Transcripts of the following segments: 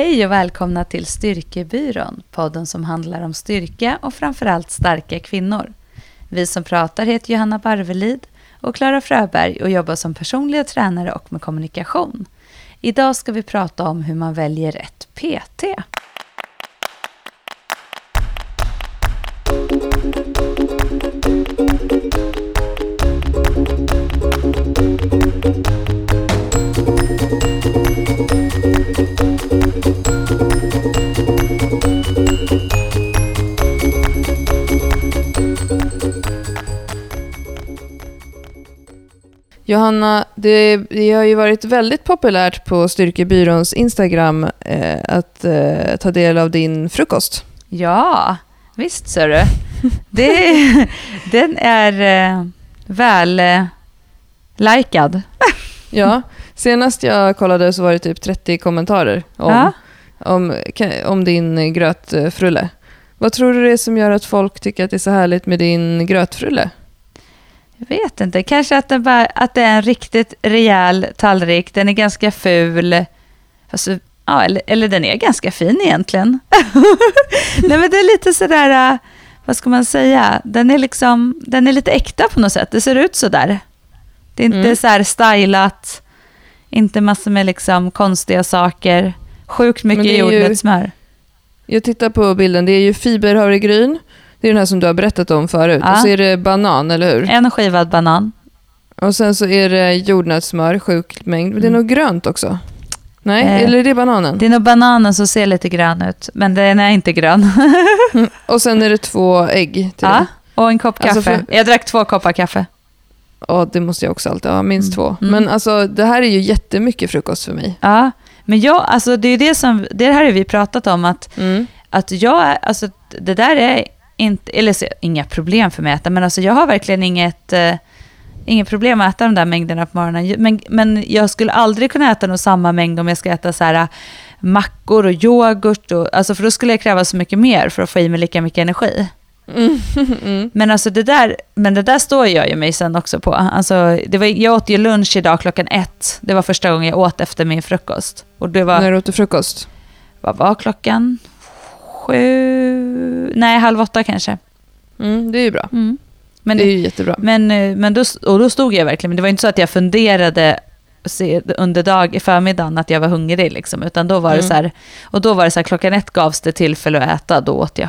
Hej och välkomna till Styrkebyrån, podden som handlar om styrka och framförallt starka kvinnor. Vi som pratar heter Johanna Barvelid och Klara Fröberg och jobbar som personliga tränare och med kommunikation. Idag ska vi prata om hur man väljer rätt PT. Johanna, det, det har ju varit väldigt populärt på Styrkebyråns Instagram eh, att eh, ta del av din frukost. Ja, visst ser du. Det, den är eh, väl eh, likad. Ja, senast jag kollade så var det typ 30 kommentarer om, Ja. om, om din grötfrulle. Vad tror du det är som gör att folk tycker att det är så härligt med din grötfrulle? Jag vet inte, kanske att, den bara, att det är en riktigt rejäl tallrik. Den är ganska ful. Alltså, ja, eller, eller den är ganska fin egentligen. Nej men det är lite sådär, äh, vad ska man säga, den är liksom, den är lite äkta på något sätt. Det ser ut sådär. Det är inte Mm. så här stylat, inte massor med liksom konstiga saker. Sjukt mycket jordnötssmör. Jag tittar på bilden, det är ju fiberhavregryn. Det är den här som du har berättat om förut. Ja. Och så är det banan, eller hur? En skivad banan. Och sen så är det jordnötssmör, sjuk mängd. Men det är Mm. nog grönt också. Nej, Eh, eller är det bananen? Det är nog bananen som ser lite grön ut, men den är inte grön. Och sen är det två ägg till Ja, det. och en kopp kaffe. Alltså för- Jag drack två koppar kaffe. Ja, det måste jag också alltid ha, minst Mm. två. Mm. Men alltså, det här är ju jättemycket frukost för mig. Ja, men jag, alltså det är det som, det här har vi pratat om, att, Mm. att jag, alltså det där är inte, eller så, inga problem för mig att äta, men alltså jag har verkligen inget, eh, inget problem att äta de där mängderna på morgonen. Men, men jag skulle aldrig kunna äta nog samma mängd om jag ska äta så här eh, mackor och yoghurt, och, alltså för då skulle jag kräva så mycket mer för att få i mig lika mycket energi. Mm. Mm. Men alltså det där, men det där står jag ju mig sen också på. Alltså, det var, jag åt ju lunch idag klockan ett. Det var första gången jag åt efter min frukost. Och det var, När du åt du frukost? vad var klockan? Sju? Nej, halv åtta kanske. Mm, det är ju bra. Men, det är ju jättebra. men, eh, men då, och då stod jag verkligen, men det var inte så att jag funderade under dag, i förmiddagen att jag var hungrig liksom, utan då var det Mm. så här, och då var det så här, klockan ett gavs det tillfälle att äta, då åt jag.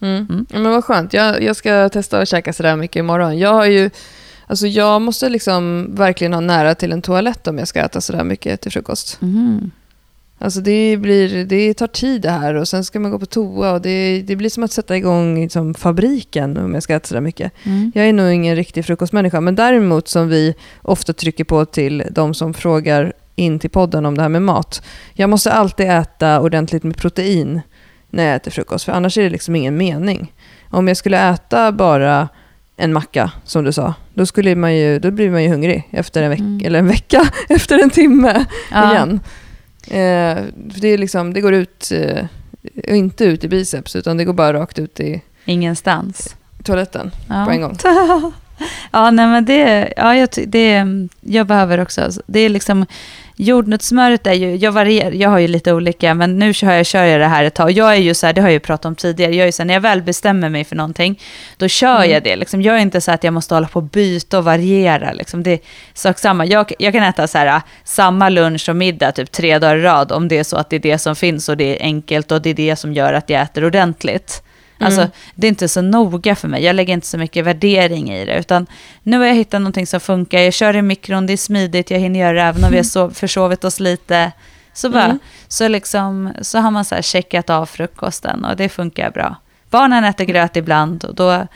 Mm. Mm. Ja, men vad skönt. Jag, jag ska testa att käka sådär mycket imorgon. Jag har ju... Alltså jag måste liksom verkligen ha nära till en toalett om jag ska äta sådär mycket till frukost. Mhm. Alltså det, blir, det tar tid det här och sen ska man gå på toa och det, det blir som att sätta igång liksom fabriken om jag ska äta sådär mycket. Mm. Jag är nog ingen riktig frukostmänniska, men däremot som vi ofta trycker på till de som frågar in till podden om det här med mat. Jag måste alltid äta ordentligt med protein när jag äter frukost, för annars är det liksom ingen mening. Om jag skulle äta bara en macka, som du sa, då, skulle man ju, då blir man ju hungrig efter en vecka, Mm. eller en vecka, efter en timme Ja. igen. Eh, för det, är liksom, det går ut, eh, inte ut i biceps, utan det går bara rakt ut i Ingenstans. toaletten Ja. på en gång. ja, nej men det, ja, jag, det, jag behöver också, det är liksom, jordnötssmöret är ju, jag varierar, jag har ju lite olika, men nu kör jag, kör jag det här ett tag. Jag är ju så här, det har jag ju pratat om tidigare, jag är ju så här, när jag väl bestämmer mig för någonting, då kör Mm. jag det. Liksom. Jag är inte så att jag måste hålla på och byta och variera. Liksom. Det är sak samma. Jag, jag kan äta så här, samma lunch och middag typ tre dagar i rad, om det är så att det är det som finns och det är enkelt och det är det som gör att jag äter ordentligt. Alltså, Mm. det är inte så noga för mig. Jag lägger inte så mycket värdering i det. Utan nu har jag hittat någonting som funkar. Jag kör i mikron, det är smidigt, jag hinner göra det även om vi har sov, försovit oss lite. Så, bara, Mm. så, liksom, så har man så här checkat av frukosten och det funkar bra. Barnen äter gröt ibland och då...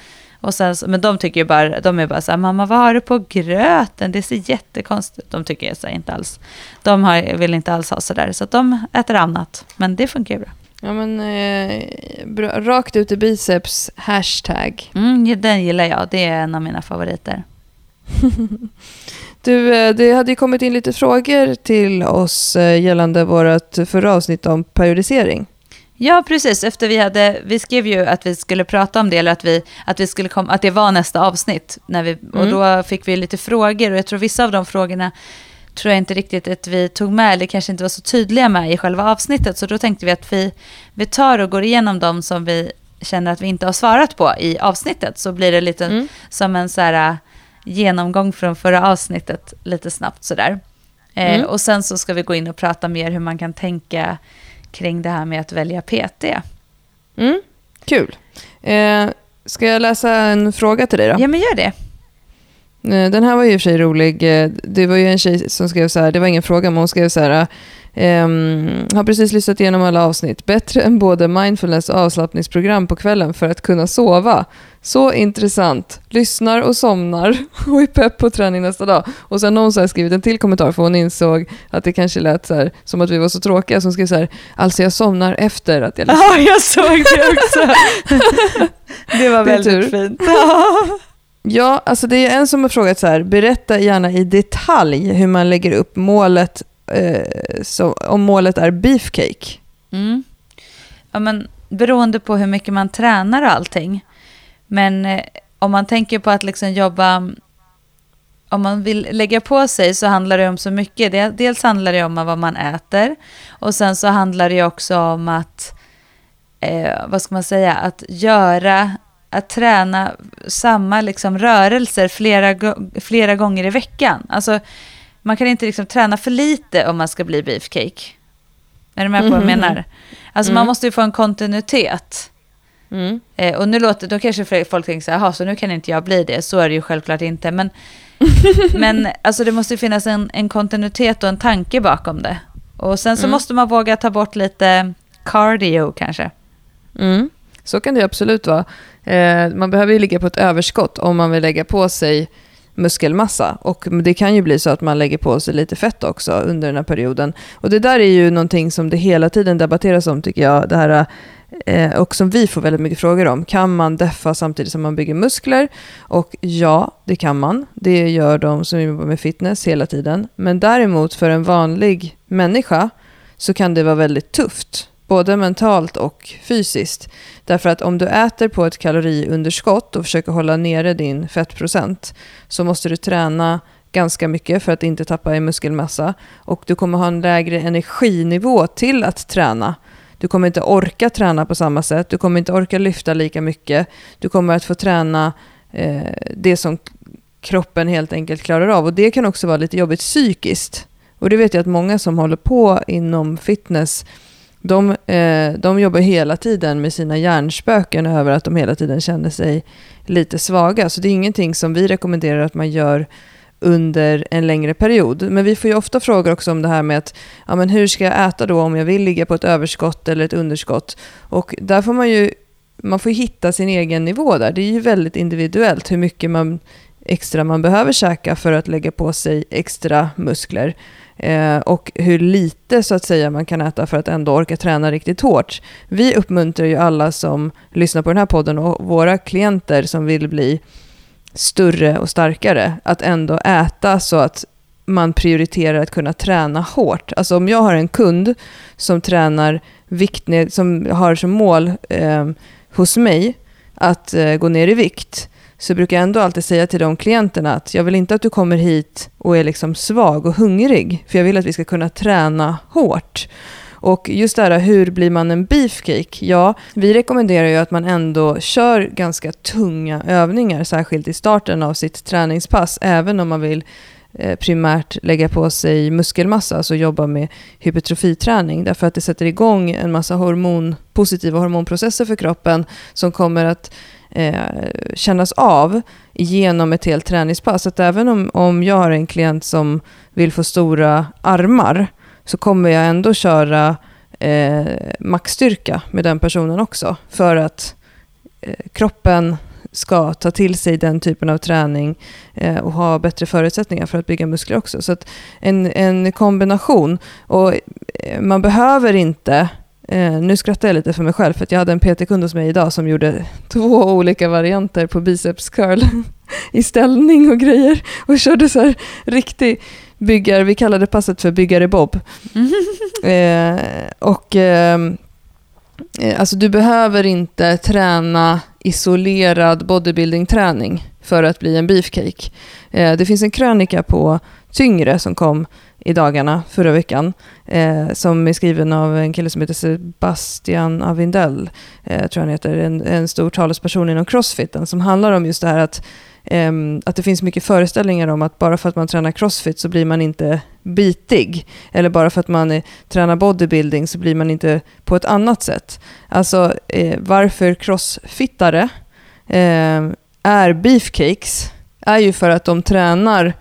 Och sen, men de tycker ju bara, de är bara så här, mamma vad har du på gröten? Det ser jättekonstigt ut. De tycker jag så här, inte alls. De har, vill inte alls ha sådär, så att de äter annat. Men det funkar ju bra. Ja, men eh, bra, rakt ut i biceps, hashtag. Mm, den gillar jag, det är en av mina favoriter. Du, eh, det hade ju kommit in lite frågor till oss eh, gällande vårt förra avsnitt om periodisering. Ja, precis. Efter vi hade, vi skrev ju att vi skulle prata om det, eller att, vi, att, vi skulle komma, att det var nästa avsnitt. När vi, Och Mm. då fick vi lite frågor, och jag tror vissa av de frågorna tror jag inte riktigt att vi tog med, eller kanske inte var så tydliga med i själva avsnittet. Så då tänkte vi att vi, vi tar och går igenom de som vi känner att vi inte har svarat på i avsnittet. Så blir det lite Mm. som en så här, äh, genomgång från förra avsnittet lite snabbt sådär. Eh, Mm. och sen så ska vi gå in och prata mer hur man kan tänka kring det här med att välja PT. Mm. Kul. Eh, ska jag läsa en fråga till dig då? Ja, men gör det. Eh, Den här var ju i och för sig rolig. Eh, Det var ju en tjej som skrev så här, det var ingen fråga, men hon skrev så här, ehm, har precis lyssnat igenom alla avsnitt. Bättre än både mindfulness och avslappningsprogram på kvällen för att kunna sova. Så intressant. Lyssnar och somnar och är pepp på träning nästa dag. Och sen har hon så skrivit en till kommentar för hon insåg att det kanske lät så här, som att vi var så tråkiga. Så hon skrev så här, alltså jag somnar efter att jag lyssnar. Ja, jag såg det också. det var Det väldigt fint. Ja, alltså det är en som har frågat så här, berätta gärna i detalj hur man lägger upp målet, eh, så, om målet är beefcake. Mm. Ja, men beroende på hur mycket man tränar och allting. Men eh, om man tänker på att liksom jobba, om man vill lägga på sig så handlar det om så mycket. Det, dels handlar det om vad man äter och sen så handlar det också om att, eh, vad ska man säga, att göra, att träna samma liksom rörelser flera, flera gånger i veckan. Alltså, man kan inte liksom träna för lite om man ska bli beefcake. Är du med på vad jag Mhm. menar? Alltså Mm. man måste ju få en kontinuitet. Mm. Eh, och nu låter, då kanske folk tänker så här, "Jaha, så nu kan inte jag bli det. Så är det ju självklart inte. Men, men alltså det måste ju finnas en, en kontinuitet och en tanke bakom det. Och sen så Mm. måste man våga ta bort lite cardio kanske. Mm. Så kan det absolut vara. Eh, man behöver ju ligga på ett överskott om man vill lägga på sig muskelmassa. Och det kan ju bli så att man lägger på sig lite fett också under den här perioden. Och det där är ju någonting som det hela tiden debatteras om tycker jag. Det här, eh, och som vi får väldigt mycket frågor om. Kan man deffa samtidigt som man bygger muskler? Och ja, det kan man. Det gör de som jobbar med fitness hela tiden. Men däremot för en vanlig människa så kan det vara väldigt tufft. Både mentalt och fysiskt. Därför att om du äter på ett kaloriunderskott och försöker hålla nere din fettprocent så måste du träna ganska mycket för att inte tappa i muskelmassa. Och du kommer ha en lägre energinivå till att träna. Du kommer inte orka träna på samma sätt. Du kommer inte orka lyfta lika mycket. Du kommer att få träna eh, det som kroppen helt enkelt klarar av. Och det kan också vara lite jobbigt psykiskt. Och det vet jag att många som håller på inom fitness de, eh, de jobbar hela tiden med sina hjärnspöken över att de hela tiden känner sig lite svaga. Så det är ingenting som vi rekommenderar att man gör under en längre period. Men vi får ju ofta frågor också om det här med att ja, men hur ska jag äta då om jag vill ligga på ett överskott eller ett underskott? Och där får man ju man får ju hitta sin egen nivå där. Det är ju väldigt individuellt hur mycket man extra man behöver käka för att lägga på sig extra muskler. Eh, och hur lite så att säga man kan äta för att ändå orka träna riktigt hårt. Vi uppmuntrar ju alla som lyssnar på den här podden och våra klienter som vill bli större och starkare att ändå äta så att man prioriterar att kunna träna hårt. Alltså om jag har en kund som tränar vikt som har som mål eh, hos mig att eh, gå ner i vikt så brukar jag ändå alltid säga till de klienterna att jag vill inte att du kommer hit och är liksom svag och hungrig, för jag vill att vi ska kunna träna hårt. Och just det här, hur blir man en beefcake? Ja, vi rekommenderar ju att man ändå kör ganska tunga övningar, särskilt i starten av sitt träningspass, även om man vill eh, primärt lägga på sig muskelmassa, alltså jobba med hypertrofiträning, därför att det sätter igång en massa hormon, positiva hormonprocesser för kroppen som kommer att eh, kännas av genom ett helt träningspass. Att även om, om jag har en klient som vill få stora armar så kommer jag ändå köra eh, maxstyrka med den personen också. För att eh, kroppen ska ta till sig den typen av träning eh, och ha bättre förutsättningar för att bygga muskler också. Så att en, en kombination. Och eh, man behöver inte Eh, nu skrattar jag lite för mig själv för jag hade en PT-kund hos mig idag som gjorde två olika varianter på biceps curl i ställning och grejer och körde så här riktig byggar, vi kallade passet för byggare Bob. Eh, och ehm, eh, alltså du behöver inte träna isolerad bodybuilding-träning för att bli en beefcake. Eh, det finns en krönika på tyngre som kom i dagarna förra veckan. Eh, som är skriven av en kille som heter Sebastian Avindell. Eh, tror han heter. En, en stor talesperson inom crossfiten som handlar om just det här att eh, att det finns mycket föreställningar om att bara för att man tränar crossfit så blir man inte bitig. Eller bara för att man är, tränar bodybuilding så blir man inte på ett annat sätt. Alltså eh, varför crossfittare eh, är beefcakes är ju för att de tränar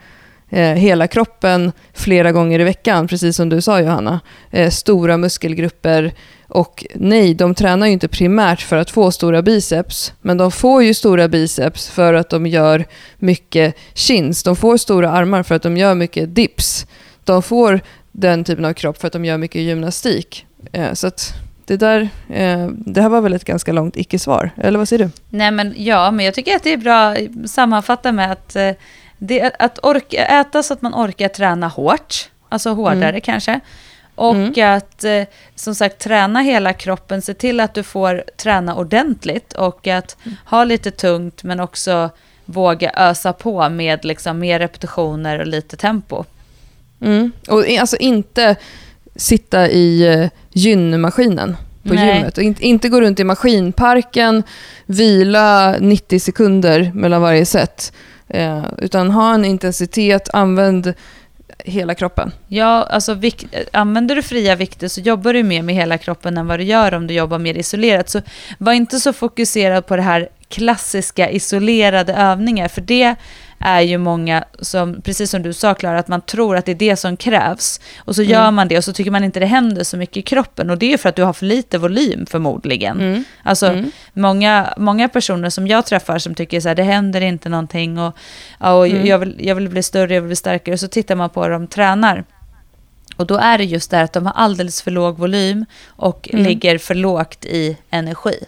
eh, hela kroppen flera gånger i veckan, precis som du sa Johanna. Eh, stora muskelgrupper. Och nej, de tränar ju inte primärt för att få stora biceps, men de får ju stora biceps för att de gör mycket chins. De får stora armar för att de gör mycket dips. De får den typen av kropp för att de gör mycket gymnastik. Eh, så att det där, eh, det här var väl ett ganska långt icke-svar, eller vad säger du? Nej men ja, men jag tycker att det är bra att sammanfatta med att eh, det, att orka, äta så att man orkar träna hårt, alltså hårdare mm. kanske. Och mm. att eh, som sagt träna hela kroppen, se till att du får träna ordentligt och att mm. ha lite tungt men också våga ösa på med liksom mer repetitioner och lite tempo. Mm. Och alltså inte sitta i uh, gynmaskinen på Nej. gymmet. Och inte, inte gå runt i maskinparken, vila 90 sekunder mellan varje set. Eh, utan ha en intensitet, använd hela kroppen. Ja, alltså använder du fria vikter så jobbar du mer med hela kroppen än vad du gör om du jobbar mer isolerat. Så var inte så fokuserad på det här klassiska isolerade övningar, för det är ju många som, precis som du sa Klara, att man tror att det är det som krävs. Och så mm. gör man det och så tycker man inte det händer så mycket i kroppen. Och det är för att du har för lite volym förmodligen. Mm. Alltså mm. Många, många personer som jag träffar som tycker så här, det händer inte någonting och, och mm. jag, vill, jag vill bli större, jag vill bli starkare. Och så tittar man på hur de tränar. Och då är det just det att de har alldeles för låg volym och mm. ligger för lågt i energi.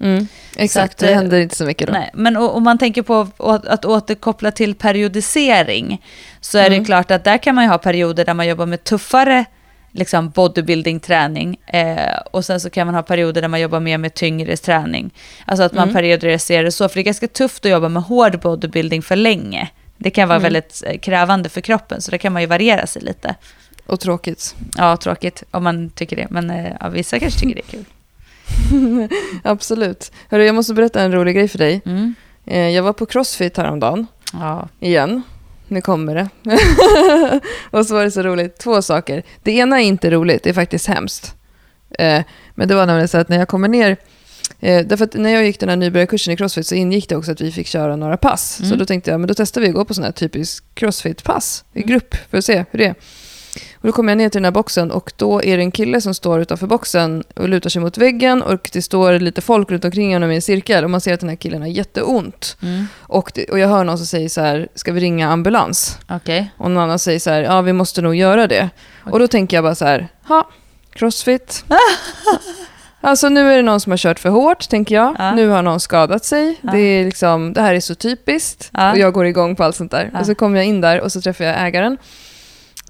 Mm, exakt, att, det händer inte så mycket då. Nej, men om man tänker på att återkoppla till periodisering så är mm. det klart att där kan man ju ha perioder där man jobbar med tuffare liksom bodybuilding-träning eh, och sen så kan man ha perioder där man jobbar mer med tyngre träning. Alltså att man mm. periodiserar det så, för det är ganska tufft att jobba med hård bodybuilding för länge. Det kan vara mm. väldigt eh, krävande för kroppen, så det kan man ju variera sig lite. Och tråkigt. Ja, tråkigt om man tycker det, men eh, ja, vissa kanske tycker det är kul. Absolut. Hörru, jag måste berätta en rolig grej för dig. Mm. Eh, jag var på Crossfit häromdagen. Ja. Igen. Nu kommer det. och så var det så roligt. Två saker. Det ena är inte roligt, det är faktiskt hemskt. Eh, men det var nämligen så att när jag kommer ner Eh, därför att när jag gick den här nybörjarkursen i crossfit så ingick det också att vi fick köra några pass. Mm. Så då tänkte jag, men då testar vi att gå på sådana här typisk crossfit-pass i mm. grupp för att se hur det är. Och då kommer jag ner till den här boxen och då är det en kille som står utanför boxen och lutar sig mot väggen och det står lite folk runt omkring honom i en cirkel och man ser att den här killen har jätteont. Mm. Och, det, och jag hör någon som säger så här, ska vi ringa ambulans? Okay. Och någon annan säger så här, ja vi måste nog göra det. Okay. Och då tänker jag bara så här, ha, crossfit. Alltså nu är det någon som har kört för hårt, tänker jag. Ja. Nu har någon skadat sig. Ja. Det, är liksom, det här är så typiskt. Ja. Och jag går igång på allt sånt där. Och så kommer jag in där och så träffar jag ägaren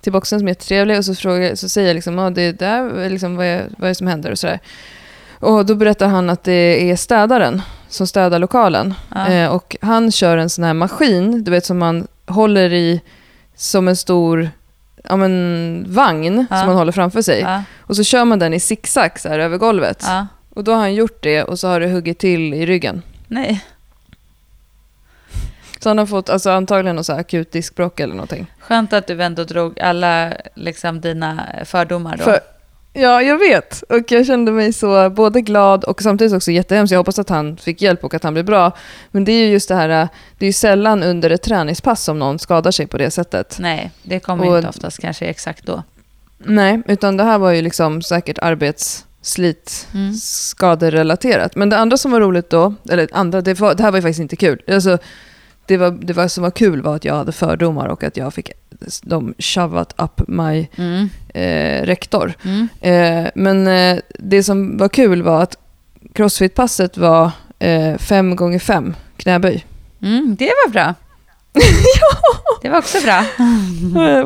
till boxen som är jättetrevlig och så, frågar, så säger jag liksom, ah, det där, liksom, vad, är, vad är det som händer och sådär. Och då berättar han att det är städaren som städar lokalen. Ja. Eh, och han kör en sån här maskin, du vet som man håller i som en stor ja, men, vagn ja. som man håller framför sig. Ja. Och så kör man den i zigzag så här över golvet. Och då har han gjort det och så har det huggit till i ryggen. Nej. Så han har fått alltså, antagligen något så akut diskbråck eller någonting. Skönt att du ändå drog alla liksom, dina fördomar då. För, ja, jag vet. Och jag kände mig så både glad och samtidigt också jättehemskt. Jag hoppas att han fick hjälp och att han blir bra. Men det är ju just det här, det är ju sällan under ett träningspass som någon skadar sig på det sättet. Nej, det kommer och, inte oftast kanske exakt då. Nej, utan det här var ju liksom säkert arbets slit, mm. skaderelaterat. Men det andra som var roligt då, eller andra, det, var, det här var ju faktiskt inte kul. Alltså, det, var, det var, som var kul var att jag hade fördomar och att jag fick dem shovat up my mm. eh, rektor. Mm. Eh, men eh, det som var kul var att crossfit-passet var eh, fem gånger fem knäböj. Mm, det var bra. ja. Det var också bra.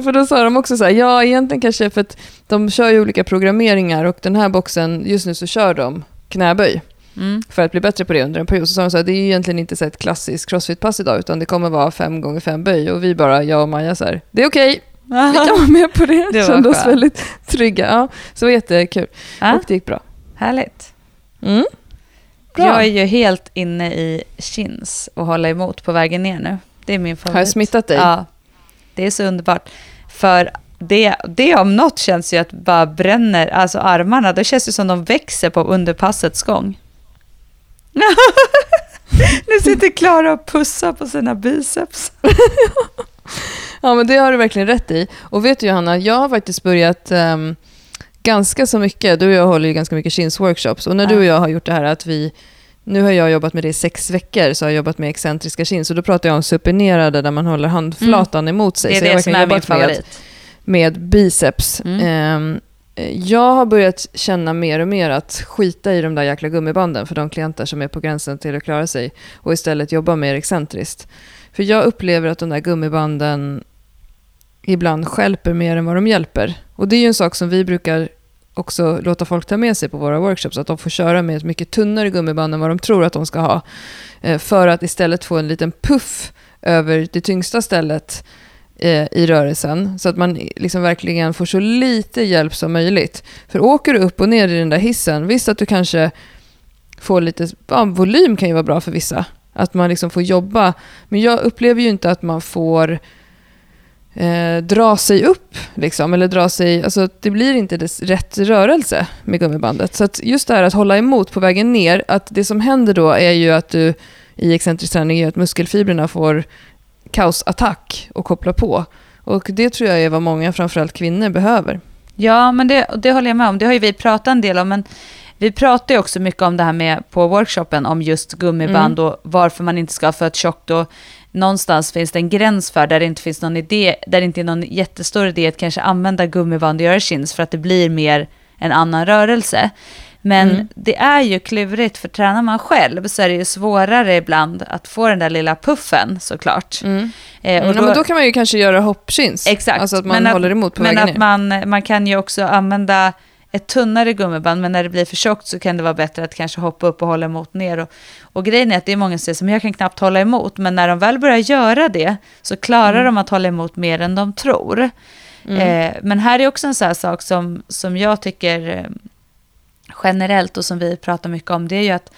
För då sa de också så här, ja egentligen kanske för att de kör ju olika programmeringar och den här boxen, just nu så kör de knäböj. Mm. för att bli bättre på det under en period. Så sa de så här, det är ju egentligen inte så ett klassiskt crossfit-pass idag, utan det kommer vara fem gånger fem böj. Och vi bara, jag och Maja, så här, det är okej, vi kan vara med på det. Det Kände oss väldigt trygga. Ja, så det var jättekul. Ja, Och det gick bra. härligt. Mm. Bra. Jag är ju helt inne i chins och hålla emot på vägen ner nu. Det är min favorit. Har jag smittat dig? Ja, det är så underbart. För det, det om något känns ju att bara bränner, alltså armarna, det känns ju som de växer på under passets gång. nu sitter Klara och pussar på sina biceps. Ja, men det har du verkligen rätt i. Och vet du Johanna, jag har faktiskt börjat ehm, ganska så mycket, du och jag håller ju ganska mycket chins-workshops, och när du och jag har gjort det här att vi, nu har jag jobbat med det i sex veckor, så har jag jobbat med excentriska chins, och då pratar jag om supinerade där man håller handflatan emot sig. Det är så jag det som verkligen är min jobbat med, favorit. med biceps. Mm. Ehm, Eh, jag har börjat känna mer och mer att skita i de där jäkla gummibanden för de klienter som är på gränsen till att klara sig och istället jobba mer excentriskt. För jag upplever att de där gummibanden ibland skälper mer än vad de hjälper. Och det är ju en sak som vi brukar också låta folk ta med sig på våra workshops, att de får köra med ett mycket tunnare gummiband än vad de tror att de ska ha. Eh, för att istället få en liten puff över det tyngsta stället Eh, i rörelsen, så att man liksom verkligen får så lite hjälp som möjligt. För åker du upp och ner i den där hissen, visst att du kanske får lite, ja, volym kan ju vara bra för vissa, att man liksom får jobba, men jag upplever ju inte att man får eh, dra sig upp, liksom, eller dra sig, alltså det blir inte dess rätt rörelse med gummibandet. Så att just det här att hålla emot på vägen ner, att det som händer då är ju att du i excentrisk träning är att muskelfibrerna får kaosattack och koppla på. Och det tror jag är vad många, framförallt kvinnor, behöver. Ja, men det, det håller jag med om. Det har ju vi pratat en del om, men vi pratar ju också mycket om det här med på workshopen, om just gummiband och varför man inte ska ha för tjockt. Och någonstans finns det en gräns för där det inte finns någon idé, där det inte är någon jättestor idé att kanske använda gummiband och göra chins för att det blir mer en annan rörelse. Men Mm. det är ju klurigt, för tränar man själv så är det ju svårare ibland att få den där lilla puffen såklart. Eh, Mm. ja, men då kan man ju kanske göra hoppchins. Exakt. Alltså att man Men håller emot på men vägen att ner. man, man kan ju också använda ett tunnare gummiband, men när det blir för tjockt så kan det vara bättre att kanske hoppa upp och hålla emot ner. Och, och grejen är att det är många som säger som jag kan knappt hålla emot, men när de väl börjar göra det så klarar Mm. de att hålla emot mer än de tror. Eh, men här är också en sån här sak som, som jag tycker eh, generellt och som vi pratar mycket om, det är ju att,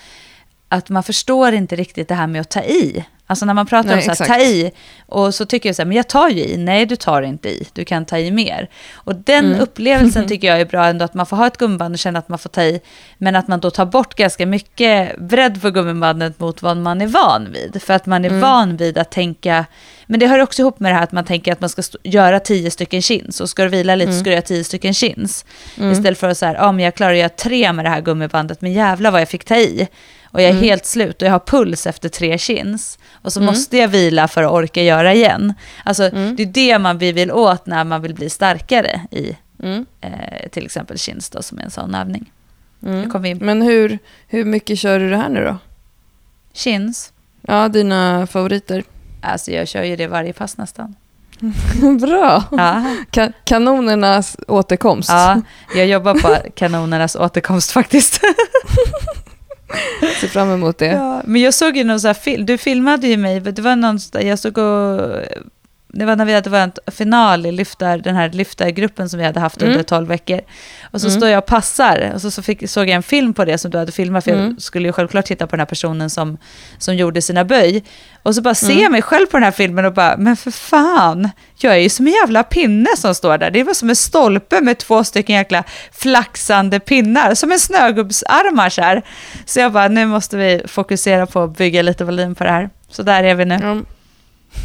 att man förstår inte riktigt det här med att ta i. Alltså när man pratar Nej, om så här, exakt. ta i, och så tycker jag så här, men jag tar ju i. Nej, du tar inte i. Du kan ta i mer. Och den Mm. upplevelsen tycker jag är bra ändå, att man får ha ett gummiband och känna att man får ta i, men att man då tar bort ganska mycket bredd på gummibandet mot vad man är van vid. För att man är Mm. van vid att tänka, men det hör också ihop med det här att man tänker att man ska göra tio stycken chins, och ska du vila lite så ska du göra tio stycken chins. Mm. Istället för att säga, ja men jag klarar att göra tre med det här gummibandet, men jävla vad jag fick ta i. Och jag är Mm. helt slut och jag har puls efter tre chins. Och så Mm. måste jag vila för att orka göra igen. Alltså Mm. det är det man vi vill åt när man vill bli starkare i Mm. eh, till exempel chins då, som är en sån övning. Mm. Men hur, hur mycket kör du det här nu då? chins. Ja, dina favoriter. Alltså jag kör ju det varje pass nästan. Bra! Ja, Ka- kanonernas återkomst. ja jag jobbar på kanonernas återkomst faktiskt. Ser fram emot det. Ja, men jag såg ju någon så här film, du filmade ju mig, det var någon, jag såg och, det var när vi hade varit final i lyftar, den här lyftargruppen som vi hade haft under Mm. 12 veckor. Och så Mm. står jag och passar, och så, så fick, såg jag en film på det som du hade filmat, för Mm. jag skulle ju självklart titta på den här personen som, som gjorde sina böj. Och så bara ser Mm. jag mig själv på den här filmen och bara, men för fan, jag är ju som en jävla pinne som står där. Det var som en stolpe med två stycken jäkla flaxande pinnar, som en snögubbsarmar så här. Så jag bara, nu måste vi fokusera på att bygga lite volym på det här. Så där är vi nu.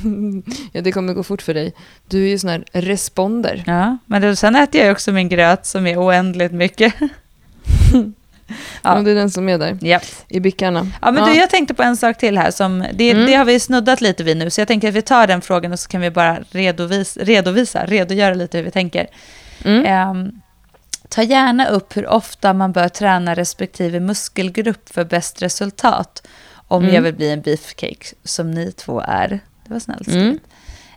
Ja. ja, det kommer gå fort för dig. Du är ju sån här responder. Ja, men då, sen äter jag också min gröt som är oändligt mycket. Ja. Ja. det är den som är där, ja. i bickarna. ja, men Du, jag tänkte på en sak till här. Som, det, Mm. det har vi snuddat lite vid nu, så jag tänker att vi tar den frågan och så kan vi bara redovisa, redovisa redogöra lite hur vi tänker. Mm. Ehm, ta gärna upp hur ofta man bör träna respektive muskelgrupp för bäst resultat. Om Mm. jag vill bli en beefcake, som ni två är. Det var snällt. Mm.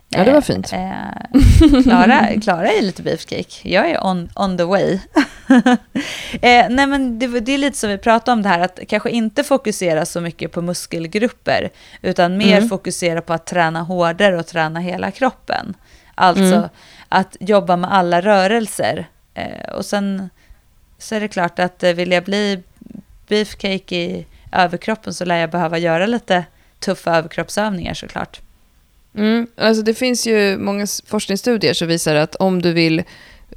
Ja, det var fint. Eh, Klara, Klara är lite beefcake. Jag är on, on the way. eh, nej, men det, det, är lite som vi pratade om det här, att kanske inte fokusera så mycket på muskelgrupper, utan mer mm. fokusera på att träna hårdare och träna hela kroppen. Alltså mm. att jobba med alla rörelser. Eh, och sen så är det klart att eh, vill jag bli beefcake i överkroppen så lär jag behöva göra lite tuffa överkroppsövningar såklart. Mm, alltså det finns ju många forskningsstudier som visar att om du vill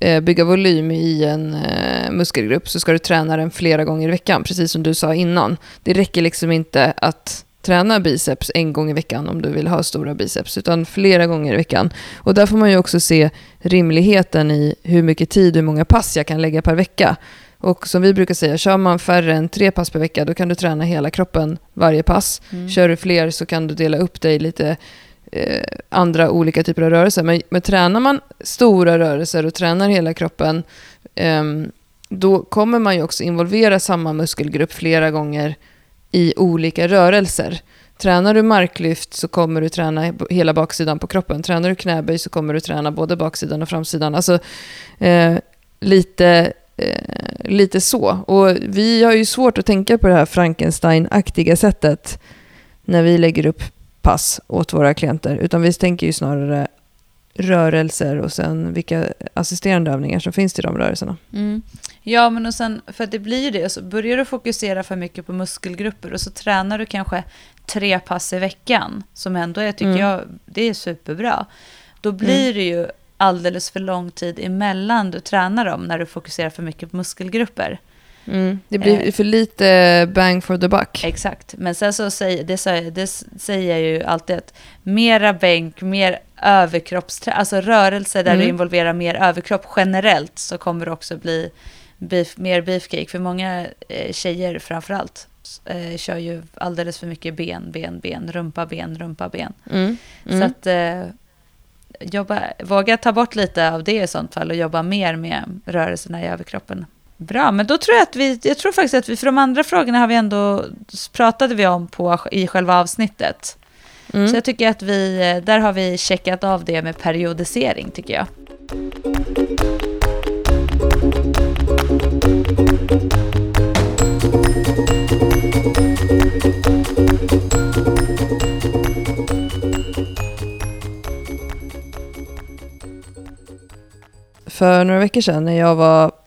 eh, bygga volym i en eh, muskelgrupp så ska du träna den flera gånger i veckan, precis som du sa innan. Det räcker liksom inte att träna biceps en gång i veckan om du vill ha stora biceps, utan flera gånger i veckan. Och där får man ju också se rimligheten i hur mycket tid hur många pass jag kan lägga per vecka. Och som vi brukar säga, kör man färre än tre pass per vecka, då kan du träna hela kroppen varje pass. Mm. Kör du fler så kan du dela upp dig lite eh, andra olika typer av rörelser. Men, men tränar man stora rörelser och tränar hela kroppen, eh, då kommer man ju också involvera samma muskelgrupp flera gånger i olika rörelser. Tränar du marklyft så kommer du träna hela baksidan på kroppen. Tränar du knäböj så kommer du träna både baksidan och framsidan. Alltså eh, lite, eh, lite så. Och vi har ju svårt att tänka på det här Frankenstein-aktiga sättet när vi lägger upp pass åt våra klienter. Utan vi tänker ju snarare rörelser och sen vilka assisterande övningar som finns till de rörelserna. Mm. Ja, men och sen, för att det blir ju det, så börjar du fokusera för mycket på muskelgrupper och så tränar du kanske tre pass i veckan, som ändå är, tycker mm. jag, det är superbra. Då blir mm. det ju alldeles för lång tid emellan du tränar dem när du fokuserar för mycket på muskelgrupper. Mm. Det blir eh, för lite bang for the buck. Exakt, men sen så säger, det, säger, det säger jag ju alltid att mera bänk, mer överkroppsträning, alltså rörelser där mm. du involverar mer överkropp generellt så kommer det också bli beef, mer beefcake. För många eh, tjejer framförallt eh, kör ju alldeles för mycket ben, ben, ben, rumpa, ben, rumpa, ben. Mm. Mm. Så att eh, jobba, våga ta bort lite av det i sånt fall och jobba mer med rörelserna i överkroppen. Bra, men då tror jag att vi, jag tror faktiskt att vi, för de andra frågorna har vi ändå, pratade vi om på, i själva avsnittet. Mm. Så jag tycker att vi, där har vi checkat av det med periodisering tycker jag. För några veckor sedan när jag var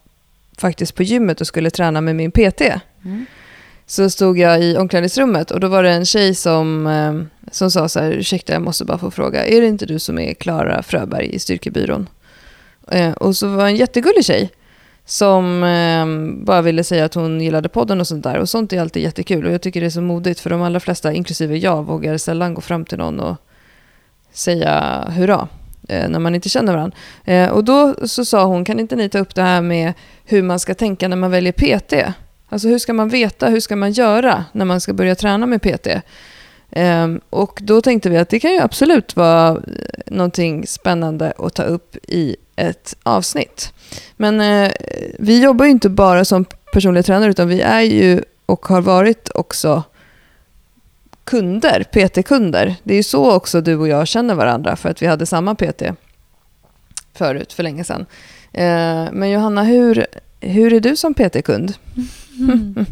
faktiskt på gymmet och skulle träna med min PT. Mm. Så stod jag i omklädningsrummet och då var det en tjej som, eh, som sa så här, ursäkta jag måste bara få fråga, är det inte du som är Klara Fröberg i Styrkebyrån? Eh, och så var det en jättegullig tjej som eh, bara ville säga att hon gillade podden och sånt där. Och sånt är alltid jättekul och jag tycker det är så modigt för de allra flesta, inklusive jag, vågar sällan gå fram till någon och säga hurra Eh, när man inte känner varandra. Eh, och då så sa hon, kan inte ni ta upp det här med hur man ska tänka när man väljer PT? Alltså hur ska man veta, hur ska man göra när man ska börja träna med PT? Ehm, och då tänkte vi att det kan ju absolut vara eh, någonting spännande att ta upp i ett avsnitt. Men vi jobbar ju inte bara som personliga tränare utan vi är ju och har varit också kunder, PT-kunder. Det är ju så också du och jag känner varandra för att vi hade samma PT förut, för länge sedan. Eh, men Johanna, hur, hur är du som PT-kund? Mm.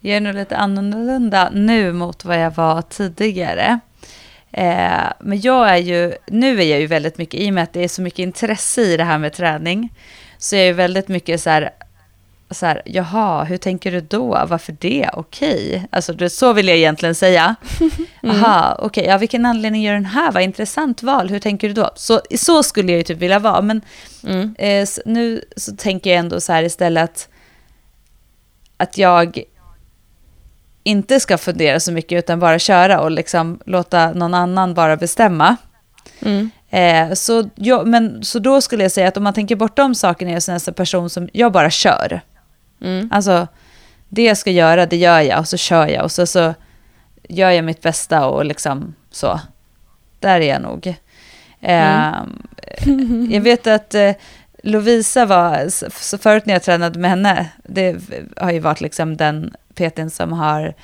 Jag är nog lite annorlunda nu mot vad jag var tidigare. Eh, men jag är ju, nu är jag ju väldigt mycket, i och med att det är så mycket intresse i det här med träning, så är jag ju väldigt mycket så här, så här, jaha, hur tänker du då? Varför det? Okej. Okay. Alltså, så vill jag egentligen säga. mm. okej, okay, ja, vilken anledning gör den här? Vad intressant val, hur tänker du då? Så, så skulle jag ju typ vilja vara, men mm. eh, nu så tänker jag ändå så här istället att jag inte ska fundera så mycket utan bara köra och liksom låta någon annan bara bestämma. Mm. Eh, så, jag, men, så då skulle jag säga att om man tänker bort de sakerna är jag en person som jag bara kör. Mm. Alltså, det jag ska göra, det gör jag och så kör jag och så, så gör jag mitt bästa och liksom så. Där är jag nog. Eh, mm. jag vet att eh, Lovisa var, så förut när jag tränade med henne, det har ju varit liksom den PTn som har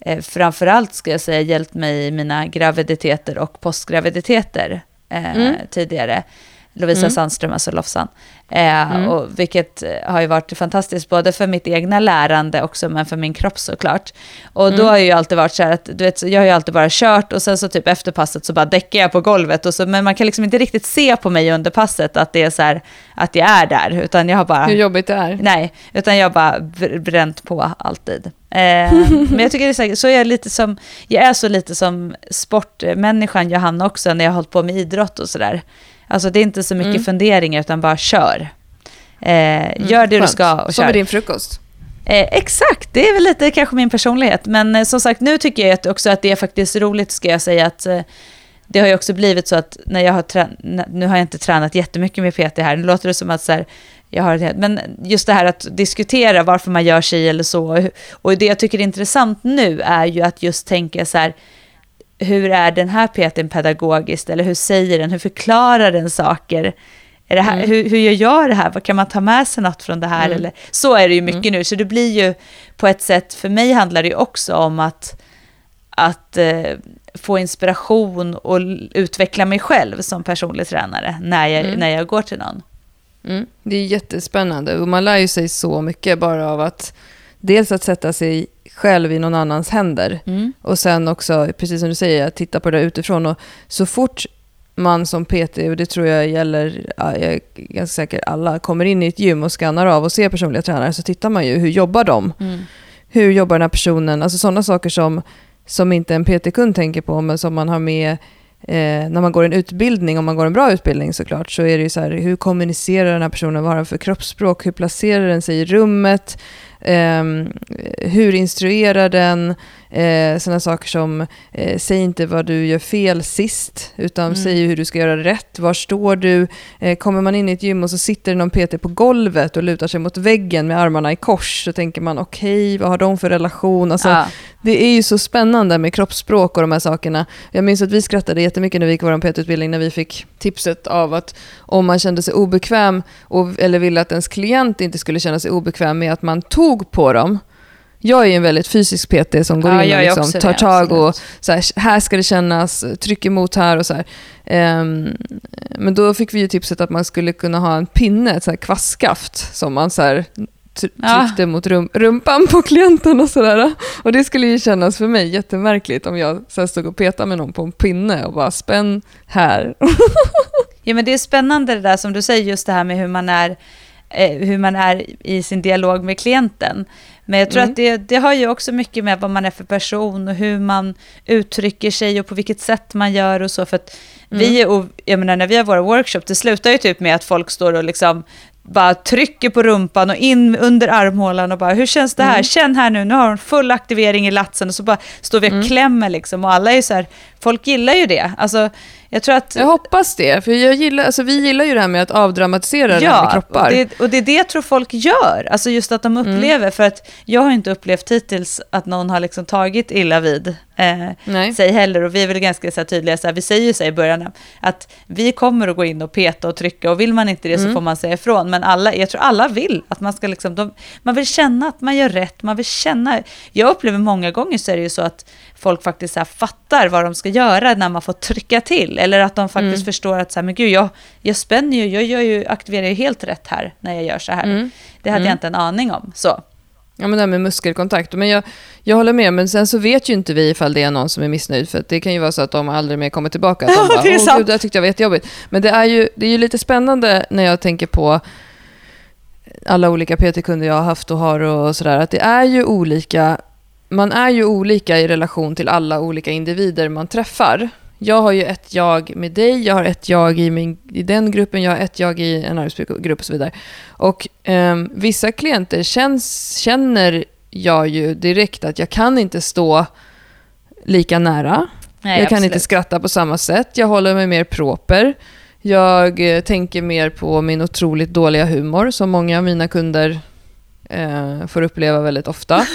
eh, framförallt ska jag säga hjälpt mig i mina graviditeter och postgraviditeter eh, Mm. tidigare. Lovisa Mm. Sandström, alltså Lofsan. Eh, Mm. och vilket eh, har ju varit fantastiskt både för mitt egna lärande också, men för min kropp såklart. Och då Mm. har jag ju alltid varit så här att, du vet, jag har ju alltid bara kört och sen så typ efter passet så bara däckar jag på golvet. Och så, men man kan liksom inte riktigt se på mig under passet att det är så här, att jag är där, utan jag har bara... Hur jobbigt det är. Nej, utan jag har bara br- bränt på alltid. Eh, men jag tycker det är så, så är jag lite som, jag är så lite som sportmänniskan Johanna också när jag har hållit på med idrott och sådär. Alltså det är inte så mycket Mm. funderingar utan bara kör. Eh, gör det du Skönt. ska och Som kör. med din frukost. Eh, exakt, det är väl lite kanske min personlighet. Men eh, som sagt, nu tycker jag att också att det är faktiskt roligt, ska jag säga, att eh, det har ju också blivit så att när jag har trä- nu har jag inte tränat jättemycket med PT här, nu låter det som att så här, jag har ett, men just det här att diskutera varför man gör sig eller så, och det jag tycker är intressant nu är ju att just tänka så här, hur är den här PTn pedagogiskt, eller hur säger den, hur förklarar den saker? Är det här, Mm. hur, hur gör jag det här? Vad kan man ta med sig något från det här? Mm. Eller, så är det ju mycket nu, så det blir ju på ett sätt, för mig handlar det ju också om att, att eh, få inspiration och utveckla mig själv som personlig tränare när jag, Mm. när jag går till någon. Mm. Det är jättespännande och man lär ju sig så mycket bara av att dels att sätta sig själv i någon annans händer Mm. och sen också, precis som du säger, att titta på det utifrån. Och så fort man som PT, och det tror jag gäller, ja, jag är ganska säker alla, kommer in i ett gym och skannar av och ser personliga tränare så tittar man ju hur jobbar de? Mm. Hur jobbar den här personen? Alltså sådana saker som, som inte en PT-kund tänker på men som man har med eh, när man går en utbildning, om man går en bra utbildning såklart, så är det ju så här, hur kommunicerar den här personen, vad har den för kroppsspråk, hur placerar den sig i rummet, Ehm, hur instruerar den, eh, sådana saker som, eh, säg inte vad du gör fel sist, utan Mm. säg hur du ska göra rätt, var står du, eh, kommer man in i ett gym och så sitter det någon PT på golvet och lutar sig mot väggen med armarna i kors, så tänker man okej, vad har de för relation? Alltså, Ja. det är ju så spännande med kroppsspråk och de här sakerna. Jag minns att vi skrattade jättemycket när vi gick vår PT-utbildning när vi fick tipset av att om man kände sig obekväm och, eller ville att ens klient inte skulle känna sig obekväm med att man tog på dem. Jag är ju en väldigt fysisk PT som går Ja, in och liksom tar det, tag och så här, här ska det kännas, tryck emot här och så här. Ehm, men då fick vi ju tipset att man skulle kunna ha en pinne, ett så här kvastskaft som man så här tr- Ja. tryckte mot rum, rumpan på klienten och sådär. Och det skulle ju kännas för mig jättemärkligt om jag sen stod och petade med någon på en pinne och bara spänn här. Ja, men det är spännande det där som du säger, just det här med hur man är, hur man är i sin dialog med klienten. Men jag tror Mm. att det, det har ju också mycket med vad man är för person och hur man uttrycker sig och på vilket sätt man gör och så. För att vi, och, jag menar när vi har våra workshops, det slutar ju typ med att folk står och liksom bara trycker på rumpan och in under armhålan och bara, hur känns det här? Mm. Känn här nu, nu har hon full aktivering i latsen och så bara står vi och Mm. klämmer liksom och alla är ju så här, folk gillar ju det. Alltså, jag tror att... Jag hoppas det, för jag gillar, alltså vi gillar ju det här med att avdramatisera det här med kroppar. Och det, och det är det jag tror folk gör. Alltså just att de Mm. upplever, för att jag har inte upplevt hittills att någon har liksom tagit illa vid eh, sig heller. Och vi är väl ganska så här tydliga, så här, vi säger ju så här i början att vi kommer att gå in och peta och trycka och vill man inte det så Mm. får man säga ifrån. Men alla, jag tror alla vill att man ska liksom, de, man vill känna att man gör rätt, man vill känna, jag upplever många gånger så är det ju så att folk faktiskt så fattar vad de ska göra när man får trycka till. Eller att de faktiskt Mm. förstår att så här, men gud, jag, jag spänner ju, jag gör ju, aktiverar ju helt rätt här när jag gör så här. Mm. Det hade Mm. jag inte en aning om. Så. Ja, men det här med muskelkontakt. Men jag, jag håller med, men sen så vet ju inte vi ifall det är någon som är missnöjd. För det kan ju vara så att de aldrig mer kommer tillbaka. Att de bara, det är Åh, sant." Gud, det här tyckte jag var jättejobbigt. Men det är, ju, det är ju lite spännande när jag tänker på alla olika PT-kunder jag har haft och har och sådär. Att det är ju olika, man är ju olika i relation till alla olika individer man träffar. Jag har ju ett jag med dig, jag har ett jag i, min, i den gruppen, jag har ett jag i en arbetsgrupp och så vidare. Och ehm, vissa klienter känns, känner jag ju direkt att jag kan inte stå lika nära. Nej, jag kan absolut. inte skratta på samma sätt. Jag håller mig mer proper. Jag eh, tänker mer på min otroligt dåliga humor som många av mina kunder eh, får uppleva väldigt ofta.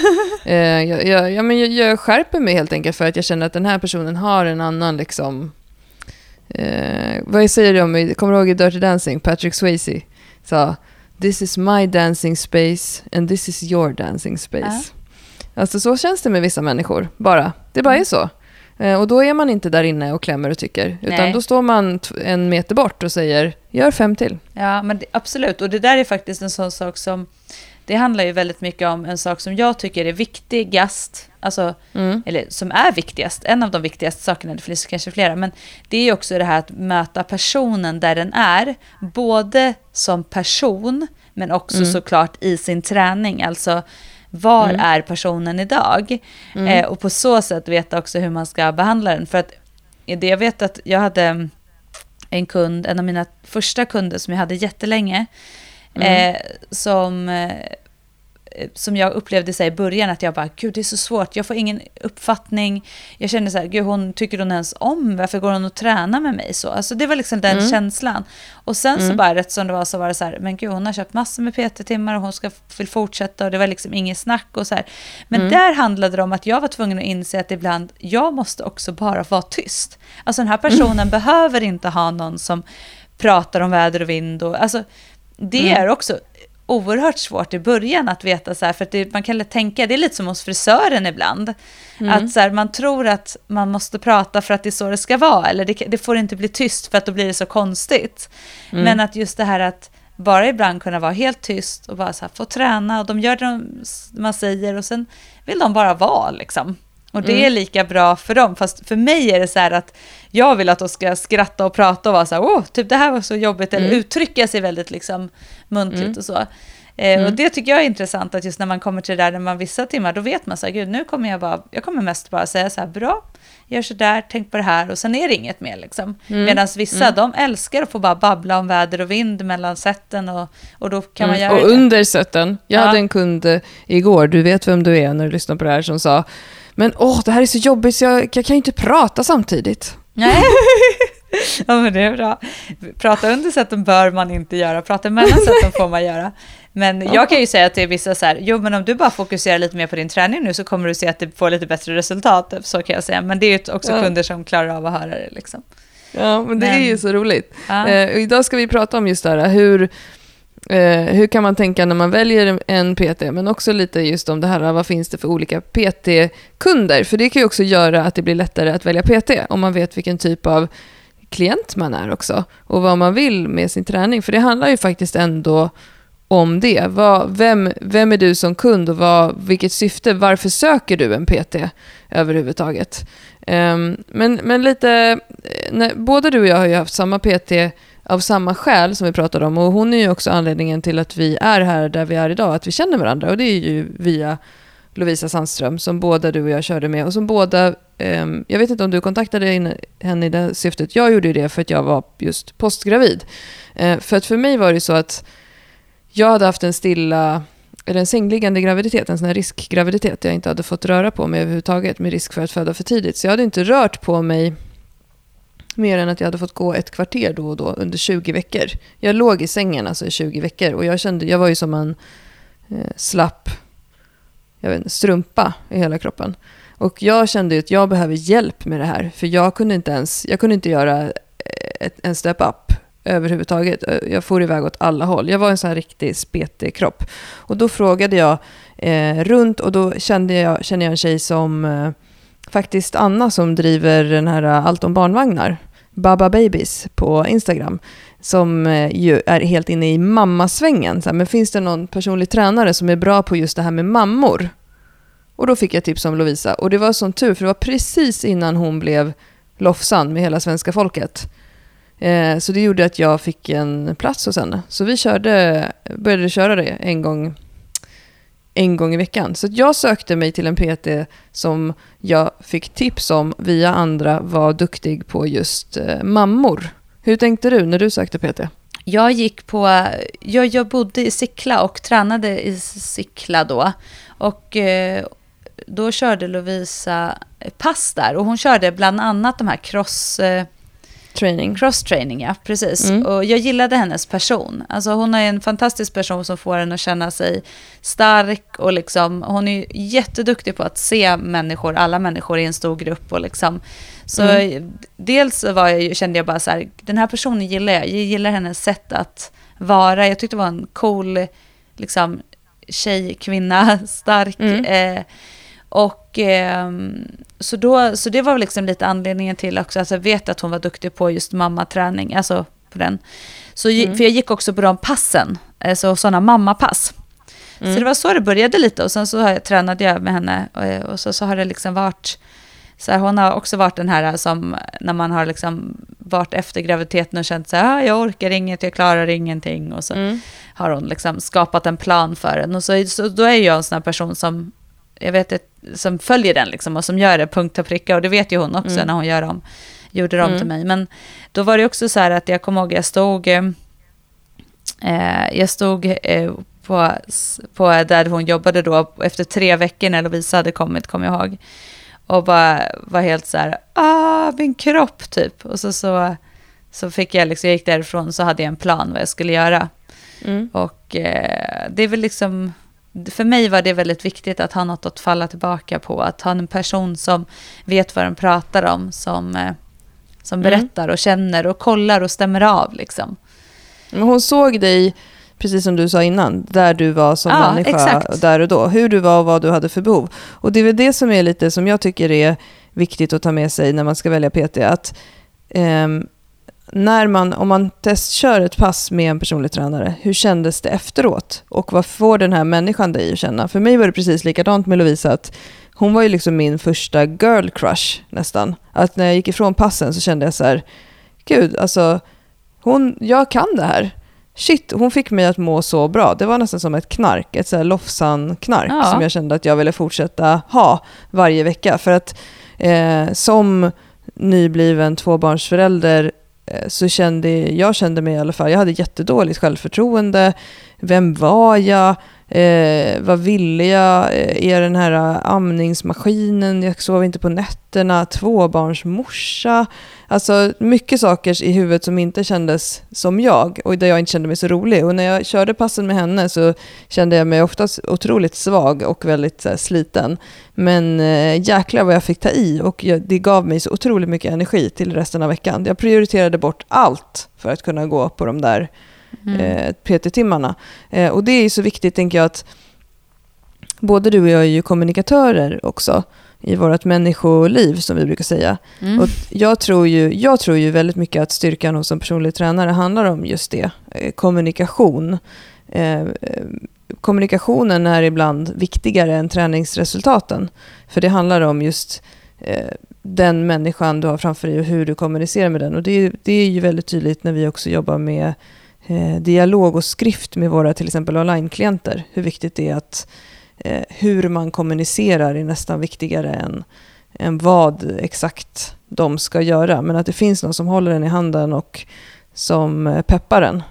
eh, jag, jag, ja, men jag, jag skärper mig helt enkelt för att jag känner att den här personen har en annan liksom... Eh, vad säger du om, kommer du ihåg i Dirty Dancing, Patrick Swayze sa This is my dancing space and this is your dancing space. Alltså så känns det med vissa människor, bara. Det bara är så. Eh, och då är man inte där inne och klämmer och tycker, utan Nej. då står man en meter bort och säger gör fem till. Ja, men det, absolut. Och det där är faktiskt en sån sak som... Det handlar ju väldigt mycket om en sak som jag tycker är viktigast. Alltså, Mm. eller som är viktigast. En av de viktigaste sakerna, det finns kanske flera. Men det är ju också det här att möta personen där den är. Både som person, men också såklart i sin träning. Alltså, var är personen idag? Eh, och på så sätt veta också hur man ska behandla den. För att det jag vet att jag hade en kund, en av mina första kunder som jag hade jättelänge, eh, som, eh, som jag upplevde sig i början att jag bara, gud det är så svårt, jag får ingen uppfattning. Jag kände så här, gud hon tycker hon ens om, varför går hon och tränar med mig så? Alltså det var liksom den känslan. Och sen så bara rätt som det var så var det så här, men gud hon har köpt massor med PT-timmar och hon ska vill fortsätta och det var liksom inget snack och så här. Men där handlade det om att jag var tvungen att inse att ibland, jag måste också bara vara tyst. Alltså den här personen behöver inte ha någon som pratar om väder och vind och alltså det är också oerhört svårt i början att veta så här, för att det, man kan tänka, det är lite som hos frisören ibland, att så här, man tror att man måste prata för att det är så det ska vara, eller det, det får inte bli tyst för att då blir det så konstigt. Men att just det här att bara ibland kunna vara helt tyst och bara så här, få träna och de gör det de, man säger och sen vill de bara vara liksom. Och det är lika bra för dem, fast för mig är det så här att jag vill att de ska skratta och prata och vara så här, åh, typ det här var så jobbigt, eller uttrycka sig väldigt liksom muntligt och så. Eh, Och det tycker jag är intressant, att just när man kommer till det där, när man vissa timmar, då vet man så här, gud, nu kommer jag bara, jag kommer mest bara säga så här, bra, gör så där, tänk på det här, och sen är det inget mer liksom. Medan vissa, de älskar att få bara babbla om väder och vind mellan sätten, och, och då kan man Mm. göra Och det. under sätten. Jag Ja. hade en kund eh, igår, du vet vem du är när du lyssnar på det här, som sa men åh, det här är så jobbigt så jag, jag kan ju inte prata samtidigt. Nej. ja, men det är bra. Prata under sätten bör man inte göra, prata mellan sätten får man göra. Men jag kan ju säga till vissa så här, jo men om du bara fokuserar lite mer på din träning nu så kommer du se att det får lite bättre resultat, så kan jag säga. Men det är ju också Ja. kunder som klarar av att höra det liksom. Ja, men det Men- är ju så roligt. Ja. Eh, idag ska vi prata om just det här, hur, eh, hur kan man tänka när man väljer en PT, men också lite just om det här, vad finns det för olika PT-kunder? För det kan ju också göra att det blir lättare att välja PT, om man vet vilken typ av klient man är också, och vad man vill med sin träning. För det handlar ju faktiskt ändå om det. Vad, vem, vem är du som kund och vad, vilket syfte? Varför söker du en PT överhuvudtaget? Ehm, men, men lite, eh, när, både du och jag har ju haft samma PT av samma skäl som vi pratade om och hon är ju också anledningen till att vi är här där vi är idag, att vi känner varandra och det är ju via Lovisa Sandström som båda du och jag körde med och som båda, ehm, jag vet inte om du kontaktade henne i det syftet, jag gjorde ju det för att jag var just postgravid. Eh, för att för mig var det så att jag hade haft en stilla, eller en sängliggande graviditet, en sån här riskgraviditet. Jag inte hade fått röra på mig överhuvudtaget med risk för att föda för tidigt. Så jag hade inte rört på mig mer än att jag hade fått gå ett kvarter då och då under 20 veckor. Jag låg i sängen alltså i 20 veckor och jag kände, jag var ju som en eh, slapp jag vet inte, strumpa i hela kroppen. Och jag kände ju att jag behöver hjälp med det här, för jag kunde inte ens, jag kunde inte göra eh, ett, en step up överhuvudtaget. Eh, jag for iväg åt alla håll. Jag var en sån här riktig spetig kropp. Och då frågade jag eh, runt och då kände jag, kände jag en tjej som eh, faktiskt Anna som driver den här eh, Allt om barnvagnar, Baba Babies på Instagram, som eh, ju är helt inne i mammasvängen. Så här, men finns det någon personlig tränare som är bra på just det här med mammor? Och då fick jag tips om Lovisa. Och det var sån tur, för det var precis innan hon blev Lofsan med hela svenska folket. Eh, så det gjorde att jag fick en plats hos henne. Så vi körde, började köra det en gång, en gång i veckan. Så att jag sökte mig till en PT som jag fick tips om via andra var duktig på just eh, mammor. Hur tänkte du när du sökte PT? Jag gick på, jag, jag bodde i Sickla och tränade i Sickla då. Och eh, då körde Lovisa pass där och hon körde bland annat de här cross... Eh, Training. Cross-training, ja. Precis. Mm. Och jag gillade hennes person. Alltså hon är en fantastisk person som får en att känna sig stark och liksom, hon är jätteduktig på att se människor, alla människor i en stor grupp och liksom. Så Mm. dels var jag, kände jag bara så här, den här personen gillar jag. Jag gillar hennes sätt att vara. Jag tyckte det var en cool, liksom, tjej, kvinna, stark. Mm. Eh, Och eh, så, då, så det var liksom lite anledningen till också, alltså jag vet att hon var duktig på just mammaträning, alltså på den. Så, mm. För jag gick också på de passen, alltså sådana mammapass. Mm. Så det var så det började lite och sen så har jag, tränade jag med henne och, och så, så har det liksom varit, så här, hon har också varit den här som när man har liksom varit efter graviditeten och känt så här, ah, jag orkar inget, jag klarar ingenting och så mm. har hon liksom skapat en plan för en och så, så då är jag en sån här person som jag vet, som följer den liksom och som gör det punkt och pricka och det vet ju hon också mm. när hon gör om, gjorde dem mm. till mig. Men då var det också så här att jag kommer ihåg, jag stod, eh, jag stod eh, på, på där hon jobbade då efter tre veckor när Lovisa hade kommit, kommer jag ihåg. Och bara var helt så här, ah, min kropp typ. Och så, så, så fick jag liksom, jag gick därifrån så hade jag en plan vad jag skulle göra. Mm. Och eh, det är väl liksom, för mig var det väldigt viktigt att ha något att falla tillbaka på. Att ha en person som vet vad den pratar om, som, eh, som mm. berättar och känner och kollar och stämmer av. Liksom. Men hon såg dig, precis som du sa innan, där du var som ja, människa exakt. där och då. Hur du var och vad du hade för behov. Och det är väl det som är lite som jag tycker är viktigt att ta med sig när man ska välja PT. Att, um, när man, om man testkör ett pass med en personlig tränare, hur kändes det efteråt? Och vad får den här människan dig att känna? För mig var det precis likadant med Lovisa, att hon var ju liksom min första girl crush nästan. Att när jag gick ifrån passen så kände jag så här, gud, alltså, hon, jag kan det här. Shit, hon fick mig att må så bra. Det var nästan som ett knark, ett så här Lofsan-knark ja. som jag kände att jag ville fortsätta ha varje vecka. För att eh, som nybliven tvåbarnsförälder Eh, så kände jag kände mig i alla fall, jag hade jättedåligt självförtroende. Vem var jag? Eh, vad ville jag? Eh, är den här eh, amningsmaskinen? Jag sov inte på nätterna. Tvåbarnsmorsa. Alltså mycket saker i huvudet som inte kändes som jag och där jag inte kände mig så rolig. Och när jag körde passen med henne så kände jag mig oftast otroligt svag och väldigt här, sliten. Men eh, jäklar vad jag fick ta i och jag, det gav mig så otroligt mycket energi till resten av veckan. Jag prioriterade bort allt för att kunna gå på de där mm. eh, PT-timmarna. Eh, och det är så viktigt, tänker jag, att både du och jag är ju kommunikatörer också i vårt människoliv, som vi brukar säga. Mm. Och jag, tror ju, jag tror ju väldigt mycket att styrkan hos en personlig tränare handlar om just det, eh, kommunikation. Eh, kommunikationen är ibland viktigare än träningsresultaten. För det handlar om just eh, den människan du har framför dig och hur du kommunicerar med den. Och det, det är ju väldigt tydligt när vi också jobbar med eh, dialog och skrift med våra till exempel online-klienter. Hur viktigt det är att eh, hur man kommunicerar är nästan viktigare än, än vad exakt de ska göra. Men att det finns någon som håller den i handen och som eh, peppar den.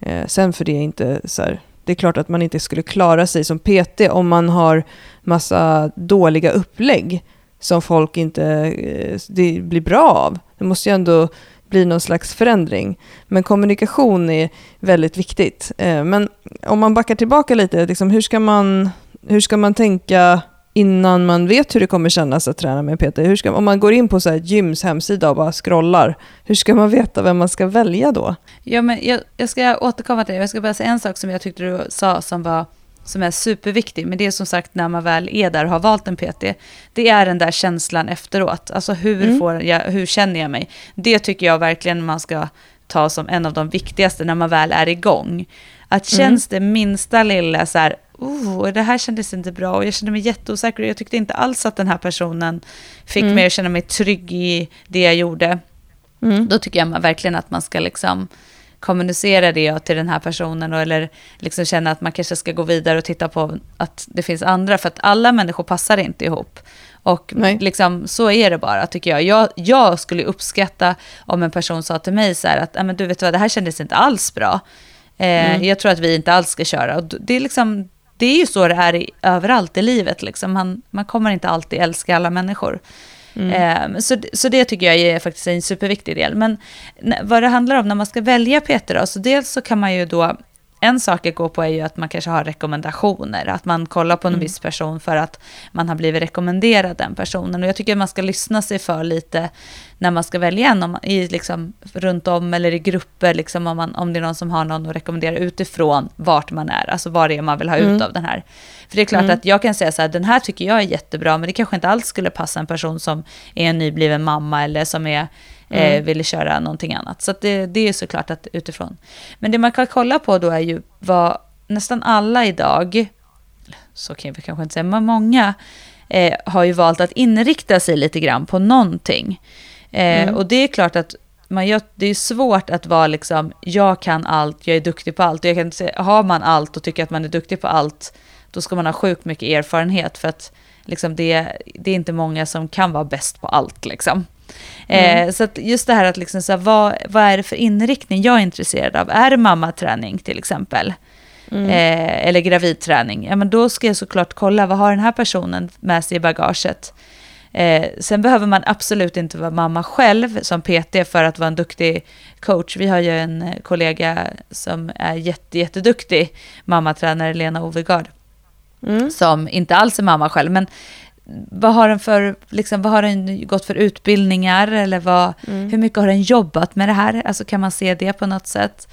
Eh, sen för det är inte så här, det är klart att man inte skulle klara sig som PT om man har massa dåliga upplägg som folk inte eh, det blir bra av. Det måste ju ändå blir någon slags förändring. Men kommunikation är väldigt viktigt. Eh, men om man backar tillbaka lite, liksom, hur, ska man, hur ska man tänka innan man vet hur det kommer kännas att träna med PT? Hur ska, om man går in på så här gyms hemsida och bara scrollar, hur ska man veta vem man ska välja då? Ja, men jag, jag ska återkomma till det. Jag ska bara säga en sak som jag tyckte du sa som var som är superviktig, men det är som sagt när man väl är där och har valt en PT, det är den där känslan efteråt. Alltså hur, mm. får jag, hur känner jag mig? Det tycker jag verkligen man ska ta som en av de viktigaste när man väl är igång. Att mm. känns mm. det minsta lilla så här, oh, det här kändes inte bra och jag kände mig jätteosäker och jag tyckte inte alls att den här personen fick mm. mig att känna mig trygg i det jag gjorde. Mm. Då tycker jag verkligen att man ska liksom kommunicera det till den här personen och, eller liksom känna att man kanske ska gå vidare och titta på att det finns andra, för att alla människor passar inte ihop. Och liksom, så är det bara, tycker jag. jag. Jag skulle uppskatta om en person sa till mig så här att, men du vet vad, det här kändes inte alls bra. Eh, mm. Jag tror att vi inte alls ska köra. Och det, är liksom, det är ju så det är i, överallt i livet. Liksom. Man, man kommer inte alltid älska alla människor. Mm. Så, så det tycker jag är faktiskt en superviktig del. Men vad det handlar om när man ska välja Peter, då, så dels så kan man ju då en sak att gå på är ju att man kanske har rekommendationer, att man kollar på en mm. viss person för att man har blivit rekommenderad den personen. Och jag tycker att man ska lyssna sig för lite när man ska välja en, om, i, liksom, runt om eller i grupper, liksom, om, man, om det är någon som har någon att rekommendera utifrån vart man är, alltså vad det är man vill ha mm. ut av den här. För det är klart mm. att jag kan säga så här, den här tycker jag är jättebra, men det kanske inte alls skulle passa en person som är en nybliven mamma eller som är eh, mm. ville köra någonting annat. Så det, det är såklart att utifrån. Men det man kan kolla på då är ju vad nästan alla idag, så kan vi kanske inte säga, men många eh, har ju valt att inrikta sig lite grann på någonting. Eh, mm. Och det är klart att man gör, det är svårt att vara liksom, jag kan allt, jag är duktig på allt. Och jag kan säga, har man allt och tycker att man är duktig på allt, då ska man ha sjukt mycket erfarenhet. För att liksom, det, det är inte många som kan vara bäst på allt. Liksom. Mm. Eh, så just det här att liksom, så här, vad, vad är det för inriktning jag är intresserad av? Är det mammaträning till exempel? Mm. Eh, eller gravidträning? Ja, men då ska jag såklart kolla vad har den här personen med sig i bagaget. Eh, sen behöver man absolut inte vara mamma själv som PT för att vara en duktig coach. Vi har ju en eh, kollega som är jätte, jätteduktig mammatränare, Lena Ovegard, mm. som inte alls är mamma själv. Men vad har den för, liksom, vad har den gått för utbildningar eller vad, mm. hur mycket har den jobbat med det här? Alltså kan man se det på något sätt?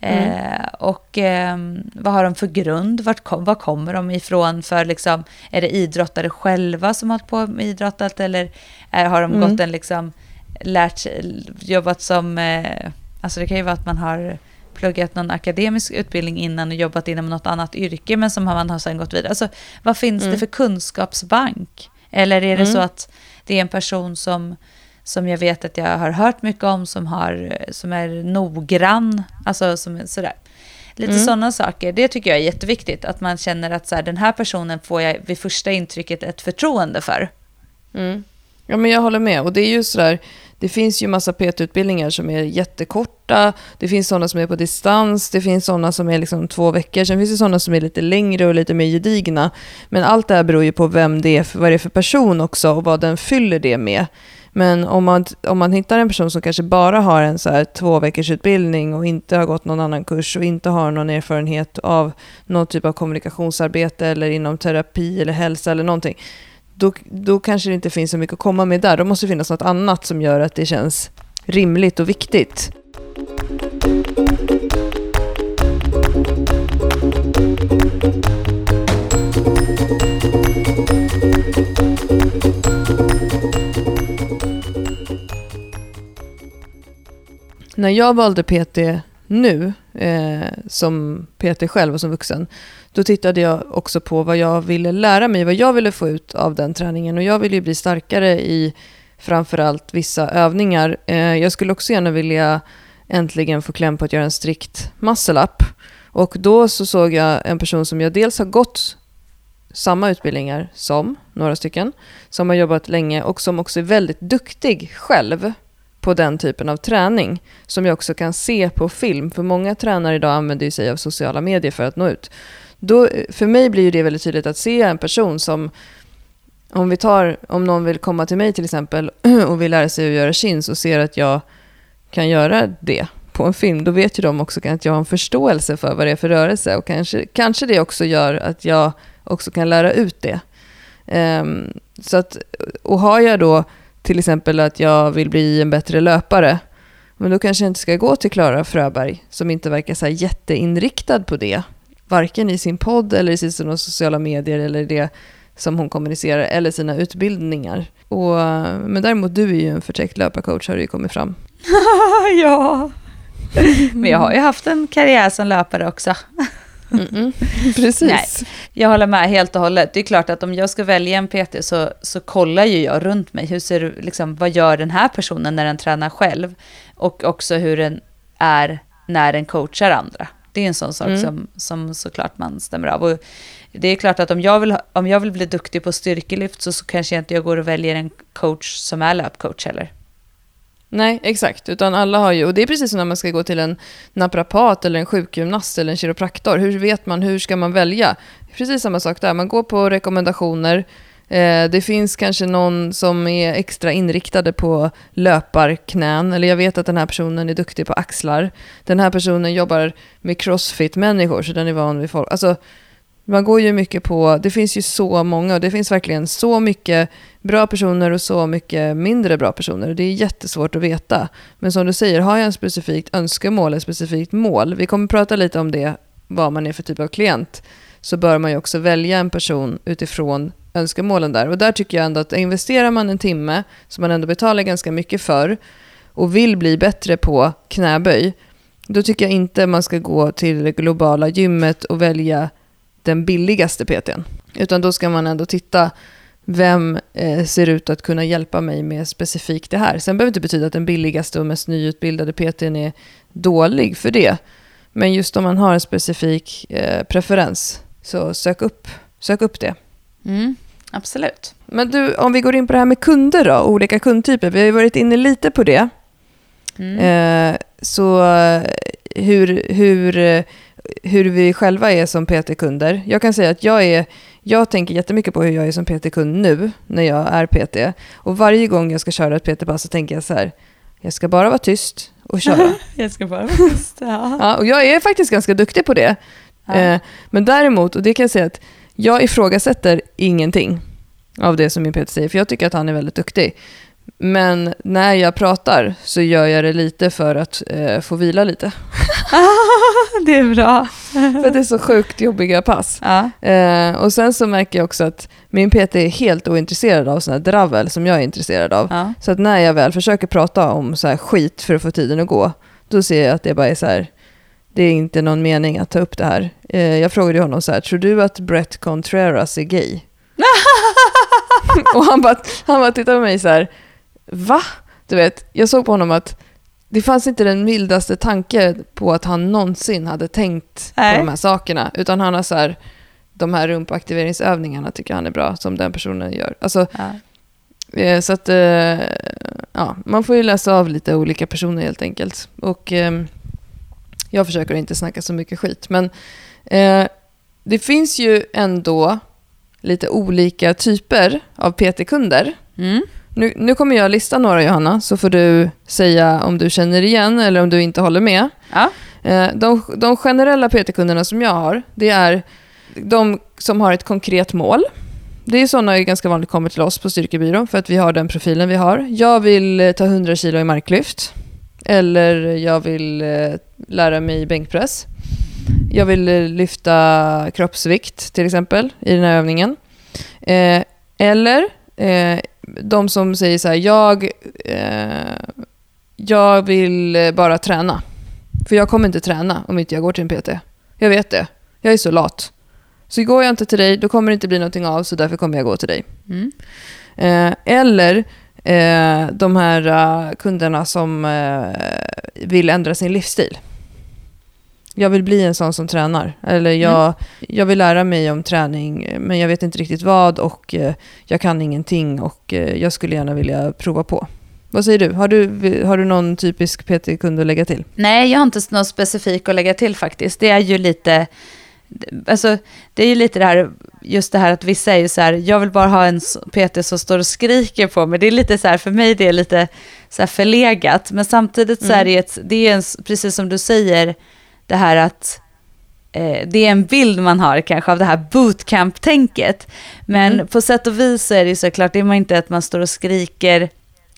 Mm. Eh, och eh, vad har de för grund? Vart kom, var kommer de ifrån? För liksom, är det idrottare själva som har hållit på med idrottat eller är, har de mm. gått en liksom, lärt jobbat som, eh, alltså det kan ju vara att man har pluggat någon akademisk utbildning innan och jobbat inom något annat yrke men som man har sen gått vidare. Alltså, vad finns mm. det för kunskapsbank? Eller är det mm. så att det är en person som, som jag vet att jag har hört mycket om, som, har, som är noggrann, alltså som sådär. Lite mm. sådana saker. Det tycker jag är jätteviktigt, att man känner att så här, den här personen får jag vid första intrycket ett förtroende för. Mm. Ja, men jag håller med. Och det är ju sådär, det finns ju massa PT-utbildningar som är jättekorta. Det finns sådana som är på distans. Det finns sådana som är liksom två veckor. Sen finns det sådana som är lite längre och lite mer gedigna. Men allt det här beror ju på vem det är, vad det är för person också och vad den fyller det med. Men om man, om man hittar en person som kanske bara har en så här två veckors utbildning och inte har gått någon annan kurs och inte har någon erfarenhet av någon typ av kommunikationsarbete eller inom terapi eller hälsa eller någonting då, då kanske det inte finns så mycket att komma med där. Då måste det finnas något annat som gör att det känns rimligt och viktigt. När jag valde PT nu, eh, som PT själv och som vuxen, då tittade jag också på vad jag ville lära mig, vad jag ville få ut av den träningen. Och jag ville ju bli starkare i framförallt vissa övningar. Eh, jag skulle också gärna vilja äntligen få kläm på att göra en strikt muscle-up. Och då så såg jag en person som jag dels har gått samma utbildningar som, några stycken, som har jobbat länge och som också är väldigt duktig själv på den typen av träning som jag också kan se på film. För många tränare idag använder sig av sociala medier för att nå ut. Då, för mig blir det väldigt tydligt att se en person som om vi tar, om någon vill komma till mig till exempel och vill lära sig att göra chins och ser att jag kan göra det på en film, då vet ju de också att jag har en förståelse för vad det är för rörelse och kanske, kanske det också gör att jag också kan lära ut det. Um, så att, och har jag då till exempel att jag vill bli en bättre löpare, men då kanske jag inte ska gå till Klara Fröberg som inte verkar så jätteinriktad på det. Varken i sin podd eller i sina sociala medier eller det som hon kommunicerar eller sina utbildningar. Och, men däremot du är ju en förtäckt löparcoach har det ju kommit fram. ja, men jag har ju haft en karriär som löpare också. Mm -mm. Precis. Nej, jag håller med helt och hållet. Det är klart att om jag ska välja en PT så, så kollar ju jag runt mig. Hur ser, liksom, vad gör den här personen när den tränar själv? Och också hur den är när den coachar andra. Det är en sån sak mm. som, som såklart man stämmer av. Och det är klart att om jag, vill, om jag vill bli duktig på styrkelyft så, så kanske inte jag går och väljer en coach som är löpcoach heller. Nej, exakt. Utan alla har ju, och det är precis som när man ska gå till en naprapat eller en sjukgymnast eller en kiropraktor. Hur vet man, hur ska man välja? Precis samma sak där, man går på rekommendationer. Eh, det finns kanske någon som är extra inriktade på löparknän, eller jag vet att den här personen är duktig på axlar. Den här personen jobbar med crossfit-människor, så den är van vid folk. Alltså, Man går ju mycket på, det finns ju så många och det finns verkligen så mycket bra personer och så mycket mindre bra personer. Det är jättesvårt att veta. Men som du säger, har jag en specifikt önskemål, ett specifikt mål, vi kommer prata lite om det, vad man är för typ av klient, så bör man ju också välja en person utifrån önskemålen där. Och där tycker jag ändå att investerar man en timme, som man ändå betalar ganska mycket för, och vill bli bättre på knäböj, då tycker jag inte man ska gå till det globala gymmet och välja den billigaste PTn. Utan då ska man ändå titta, vem eh, ser ut att kunna hjälpa mig med specifikt det här? Sen behöver det inte betyda att den billigaste och mest nyutbildade PTn är dålig för det. Men just om man har en specifik eh, preferens, så sök upp, sök upp det. Mm, absolut. Men du, om vi går in på det här med kunder då, olika kundtyper. Vi har ju varit inne lite på det. Mm. Eh, så hur, hur, hur vi själva är som PT-kunder. Jag kan säga att jag, är, jag tänker jättemycket på hur jag är som PT-kund nu, när jag är PT. Och varje gång jag ska köra ett PT-pass så tänker jag så här, jag ska bara vara tyst och köra. jag ska bara vara tyst. Ja. Ja, och jag är faktiskt ganska duktig på det. Ja. Eh, men däremot, och det kan jag säga att jag ifrågasätter ingenting av det som min PT säger, för jag tycker att han är väldigt duktig. Men när jag pratar så gör jag det lite för att eh, få vila lite. det är bra. För det är så sjukt jobbiga pass. Ja. Eh, och sen så märker jag också att min PT är helt ointresserad av sådana dravel som jag är intresserad av. Ja. Så att när jag väl försöker prata om så här skit för att få tiden att gå, då ser jag att det bara är så här, det är inte någon mening att ta upp det här. Eh, jag frågade honom så här, tror du att Brett Contreras är gay? och han bara, han bara tittade på mig så här, va? Du vet, jag såg på honom att det fanns inte den mildaste tanke på att han någonsin hade tänkt Nej. på de här sakerna. Utan han har så här, de här rumpaktiveringsövningarna tycker han är bra, som den personen gör. Alltså, Ja. Eh, Så att, eh, ja, man får ju läsa av lite olika personer helt enkelt. Och eh, jag försöker inte snacka så mycket skit. Men eh, det finns ju ändå lite olika typer av PT-kunder. Mm. Nu, nu kommer jag lista några Johanna, så får du säga om du känner igen eller om du inte håller med. Ja. Eh, De, de generella PT-kunderna som jag har, det är de som har ett konkret mål. Det är sådana som ganska vanligt kommer till oss på Styrkebyrå för att vi har den profilen vi har. Jag vill ta 100 kilo i marklyft. Eller jag vill eh, lära mig bänkpress. Jag vill eh, lyfta kroppsvikt till exempel i den här övningen. Eh, eller eh, de som säger så här, jag, eh, jag vill eh, bara träna. För jag kommer inte träna om inte jag går till en PT. Jag vet det. Jag är så lat. Så går jag inte till dig, då kommer det inte bli någonting av, så därför kommer jag gå till dig. Mm. Eller eh, de här eh, kunderna som eh, vill ändra sin livsstil. Jag vill bli en sån som tränar. Eller jag, jag vill lära mig om träning, men jag vet inte riktigt vad och eh, jag kan ingenting och eh, jag skulle gärna vilja prova på. Vad säger du? Har du, har du någon typisk PT-kund att lägga till? Nej, jag har inte något specifikt att lägga till faktiskt. Det är ju lite, alltså, det är ju lite det här, just det här att vissa är ju så här, jag vill bara ha en PT som står och skriker på mig. Det är lite så här, för mig det är lite så här förlegat, men samtidigt så är det, ett, det är en, precis som du säger, det här att eh, det är en bild man har kanske av det här bootcamp-tänket. Men Mm. på sätt och vis så är det ju såklart, det är man inte att man står och skriker,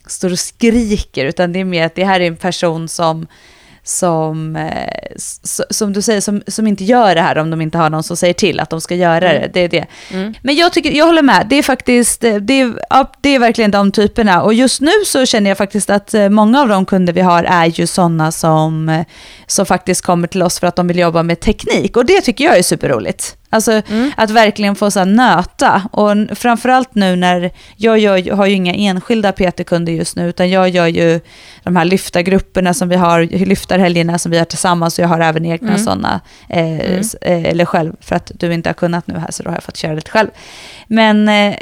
står och skriker, utan det är mer att det här är en person som, som, eh, som du säger, som, som inte gör det här om de inte har någon som säger till att de ska göra det. Det är det. Mm. Men jag, tycker, jag håller med, det är faktiskt, eh, det är, ja, det är verkligen de typerna. Och just nu så känner jag faktiskt att eh, många av de kunder vi har är ju sådana som, som faktiskt kommer till oss för att de vill jobba med teknik. Och det tycker jag är superroligt. Alltså Mm. att verkligen få så nöta. Och framförallt nu när jag gör, har ju inga enskilda PT-kunder just nu, utan jag gör ju de här lyftargrupperna som vi har, lyftarhelgerna som vi har tillsammans och jag har även egna Mm. sådana, eh, Mm. eh, eller själv, för att du inte har kunnat nu här så då har jag fått köra lite själv. Men eh,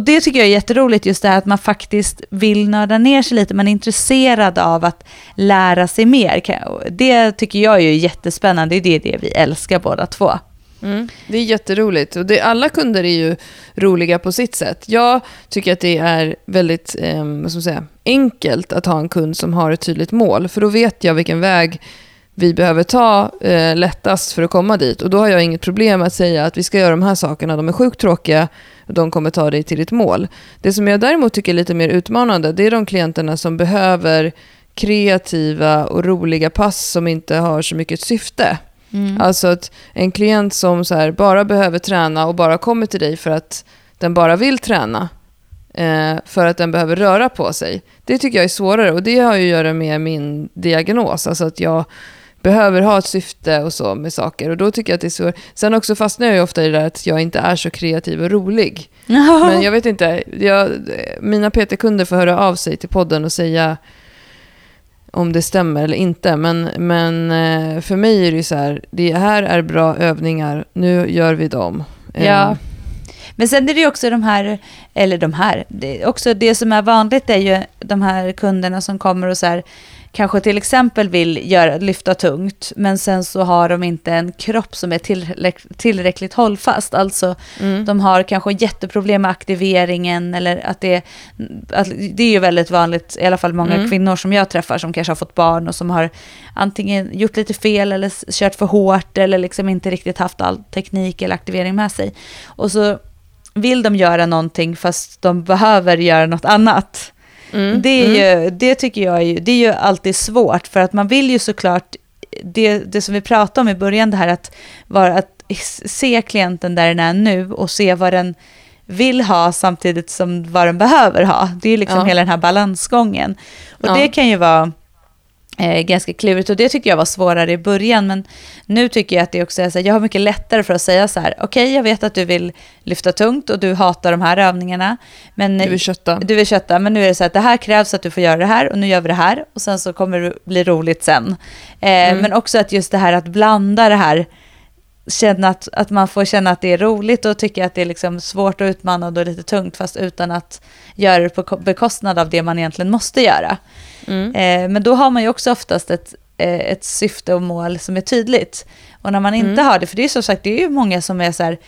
det tycker jag är jätteroligt, just det här att man faktiskt vill nörda ner sig lite, man är intresserad av att lära sig mer. Det tycker jag är jättespännande, det är det vi älskar båda två. Mm. Det är jätteroligt. Och det, alla kunder är ju roliga på sitt sätt. Jag tycker att det är väldigt eh, vad ska man säga, enkelt att ha en kund som har ett tydligt mål. För då vet jag vilken väg vi behöver ta eh, lättast för att komma dit. Och då har jag inget problem att säga att vi ska göra de här sakerna, de är sjukt tråkiga och de kommer ta dig till ditt mål. Det som jag däremot tycker är lite mer utmanande, det är de klienterna som behöver kreativa och roliga pass som inte har så mycket syfte. Mm. Alltså att en klient som så här bara behöver träna och bara kommer till dig för att den bara vill träna, eh, för att den behöver röra på sig. Det tycker jag är svårare och det har ju att göra med min diagnos. Alltså att jag behöver ha ett syfte och så med saker. Och då tycker jag att det är svårt. Sen också fastnar jag ju ofta i det där att jag inte är så kreativ och rolig. Men jag vet inte, jag, mina PT-kunder får höra av sig till podden och säga om det stämmer eller inte. Men, men eh, för mig är det ju så här, det här är bra övningar, nu gör vi dem. Eh. Ja. Men sen är det ju också de här, eller de här, det, också det som är vanligt är ju de här kunderna som kommer och så här, kanske till exempel vill göra, lyfta tungt, men sen så har de inte en kropp som är tillräck, tillräckligt hållfast. Alltså mm. de har kanske jätteproblem med aktiveringen eller att det, att det är ju väldigt vanligt, i alla fall många mm. kvinnor som jag träffar som kanske har fått barn och som har antingen gjort lite fel eller kört för hårt eller liksom inte riktigt haft all teknik eller aktivering med sig. Och så vill de göra någonting fast de behöver göra något annat. Mm, det, är mm. ju, det tycker jag är, det är ju alltid svårt, för att man vill ju såklart, det, det som vi pratade om i början, det här att, vara, att se klienten där den är nu och se vad den vill ha samtidigt som vad den behöver ha. Det är liksom ja. hela den här balansgången. Och ja. det kan ju vara eh, ganska klurigt och det tyckte jag var svårare i början men nu tycker jag att det också är så här, jag har mycket lättare för att säga så här, okej okay, jag vet att du vill lyfta tungt och du hatar de här övningarna. Men, du vill kötta. Du vill kötta, men nu är det så att det här krävs att du får göra det här och nu gör vi det här och sen så kommer det bli roligt sen. Eh, mm. Men också att just det här att blanda det här, känna att, att man får känna att det är roligt och tycka att det är liksom svårt och utmanande och lite tungt fast utan att göra det på bekostnad av det man egentligen måste göra. Mm. Eh, men då har man ju också oftast ett, eh, ett syfte och mål som är tydligt. Och när man inte mm. har det, för det är som sagt, det är ju många som är så här,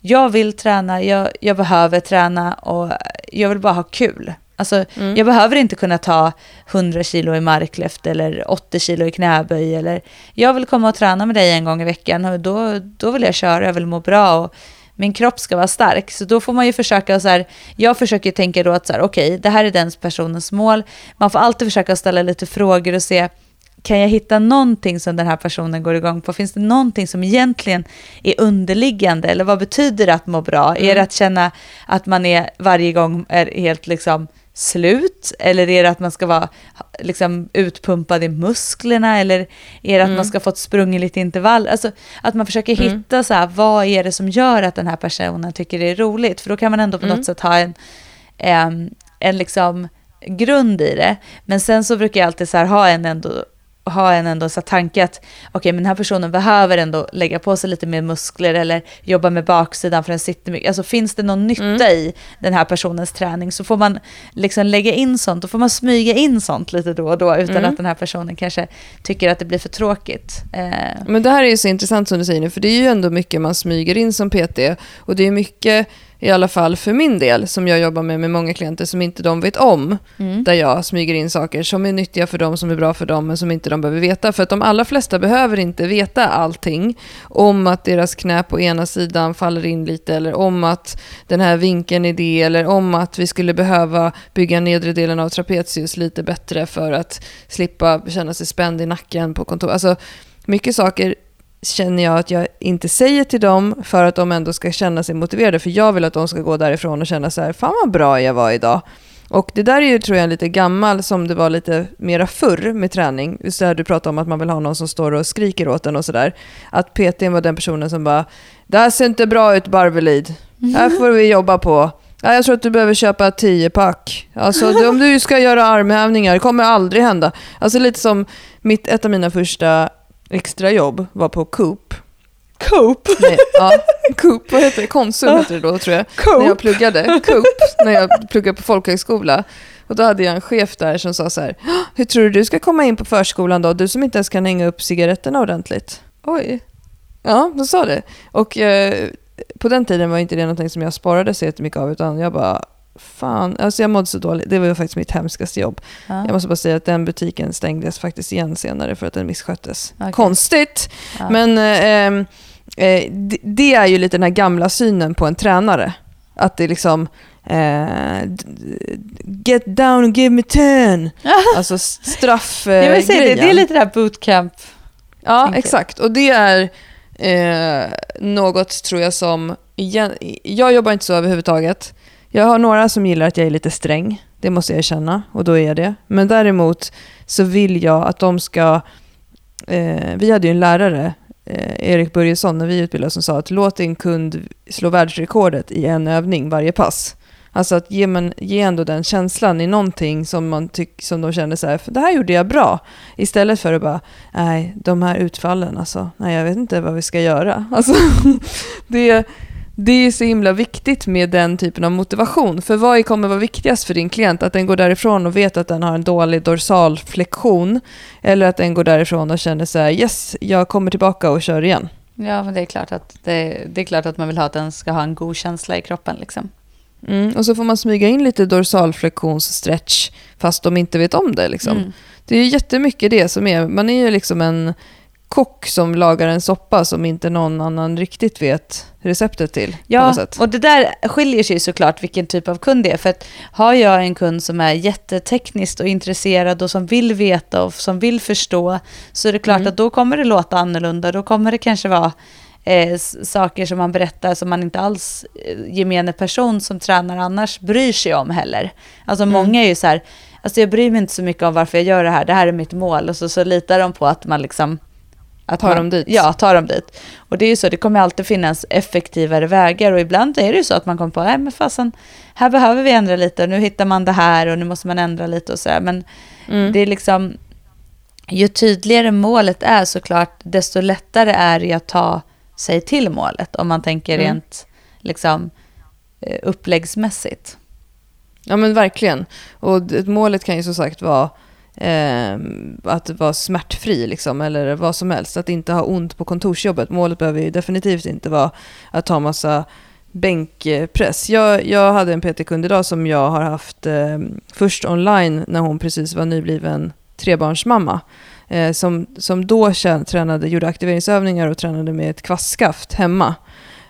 jag vill träna, jag, jag behöver träna och jag vill bara ha kul. Alltså, mm. Jag behöver inte kunna ta 100 kilo i marklyft eller 80 kilo i knäböj. Eller, jag vill komma och träna med dig en gång i veckan och då, då vill jag köra, jag vill må bra. Och, min kropp ska vara stark. Så då får man ju försöka så här, jag försöker tänka då att så här, okej, okay, det här är den personens mål. Man får alltid försöka ställa lite frågor och se, kan jag hitta någonting som den här personen går igång på? Finns det någonting som egentligen är underliggande? Eller vad betyder det att må bbra? Mm. Är det mm. att känna att man är varje gång är helt liksom slut? Eller är det att man ska vara liksom, utpumpad i musklerna? Eller är det att mm. man ska få ett sprung i lite intervall? Alltså att man försöker mm. hitta så här, vad är det som gör att den här personen tycker det är roligt? För då kan man ändå på mm. något sätt ha en, en, en liksom grund i det. Men sen så brukar jag alltid så här, ha en ändå ha en ändå så tanke att okej, okay, men den här personen behöver ändå lägga på sig lite mer muskler eller jobba med baksidan för den sitter mycket. Alltså finns det någon nytta mm. i den här personens träning så får man liksom lägga in sånt, då får man smyga in sånt lite då och då utan mm. att den här personen kanske tycker att det blir för tråkigt. Eh. Men det här är ju så intressant som du säger nu, för det är ju ändå mycket man smyger in som PT och det är mycket i alla fall för min del, som jag jobbar med med många klienter som inte de vet om, mm. där jag smyger in saker som är nyttiga för dem, som är bra för dem, men som inte de behöver veta. För att de allra flesta behöver inte veta allting om att deras knä på ena sidan faller in lite, eller om att den här vinkeln är det, eller om att vi skulle behöva bygga nedre delen av trapezius lite bättre för att slippa känna sig spänd i nacken på kontor. Alltså, mycket saker känner jag att jag inte säger till dem för att de ändå ska känna sig motiverade. För jag vill att de ska gå därifrån och känna så här, fan vad bra jag var idag. Och det där är ju, tror jag, lite gammal som det var lite mera förr med träning. Just det här du pratade om att man vill ha någon som står och skriker åt en och sådär. Att PT var den personen som bara, det här ser inte bra ut Barvelid. Här får vi jobba på. Ja, jag tror att du behöver köpa 10 pack. Alltså, om du ska göra armhävningar, det kommer aldrig hända. Alltså lite som mitt, ett av mina första extrajobb var på Coop. Coop? Nej, ja, Coop, vad heter det? Konsum heter det då tror jag. Coop. När jag pluggade. Coop, när jag pluggade på folkhögskola. Och då hade jag en chef där som sa så här, hur tror du du ska komma in på förskolan då? Du som inte ens kan hänga upp cigaretterna ordentligt. Oj. Ja, de sa det. Och eh, på den tiden var inte det någonting som jag sparade så jättemycket av, utan jag bara, fan, alltså jag mådde så dåligt. Det var faktiskt mitt hemskaste jobb. Ja. Jag måste bara säga att den butiken stängdes faktiskt igen senare för att den missköttes. Okej. Konstigt, Ja. men eh, ehm, eh, det, det är ju lite den här gamla synen på en tränare. Att det liksom d- get down and give me ten. Alltså straff Jag vill säga det, det är lite det här bootcamp. Ja, exakt. Och det är eh, något, tror jag, som... Igen, jag jobbar inte så överhuvudtaget. Jag har några som gillar att jag är lite sträng. Det måste jag erkänna. Och då är jag det. Men däremot så vill jag att de ska... Eh, vi hade ju en lärare, eh, Erik Börjesson, när vi utbildade som sa att låt din kund slå världsrekordet i en övning varje pass. Alltså att ge, man, ge ändå den känslan i någonting som, man tyck, som de känner så här, "För det här gjorde jag bra. Istället för att bara, nej, de här utfallen, alltså, nej, jag vet inte vad vi ska göra. Alltså, det, det är så himla viktigt med den typen av motivation. För vad kommer vara viktigast för din klient? Att den går därifrån och vet att den har en dålig dorsalflexion eller att den går därifrån och känner så här, yes, jag kommer tillbaka och kör igen. Ja, men det är klart att, det, det är klart att man vill ha att den ska ha en god känsla i kroppen. Liksom. Mm, och så får man smyga in lite dorsalflektionsstretch fast de inte vet om det. Liksom. Mm. Det är jättemycket det som är, man är ju liksom en kock som lagar en soppa som inte någon annan riktigt vet receptet till. Ja, och det där skiljer sig såklart vilken typ av kund det är. För att har jag en kund som är jättetekniskt och intresserad och som vill veta och som vill förstå så är det klart Mm. att då kommer det låta annorlunda. Då kommer det kanske vara eh, saker som man berättar som man inte alls eh, gemene person som tränar annars bryr sig om heller. Alltså Mm. många är ju så här, alltså jag bryr mig inte så mycket om varför jag gör det här, det här är mitt mål. Och så, så litar de på att man liksom att Tar man, dem dit. Ja, tar dem dit. Och det är ju så, det kommer alltid finnas effektivare vägar och ibland är det ju så att man kommer på, nej men fasen, här behöver vi ändra lite, nu hittar man det här och nu måste man ändra lite och så här. Men Mm. det är liksom, ju tydligare målet är såklart, desto lättare är det att ta sig till målet om man tänker Mm. rent liksom eh, uppläggsmässigt. Ja men verkligen. Och målet kan ju som sagt vara eh, att vara smärtfri liksom, eller vad som helst. Att inte ha ont på kontorsjobbet. Målet behöver ju definitivt inte vara att ta massa bänkpress. Jag, jag hade en PT-kund idag som jag har haft eh, först online när hon precis var nybliven trebarnsmamma. Eh, som, som då tränade, gjorde aktiveringsövningar och tränade med ett kvastskaft hemma.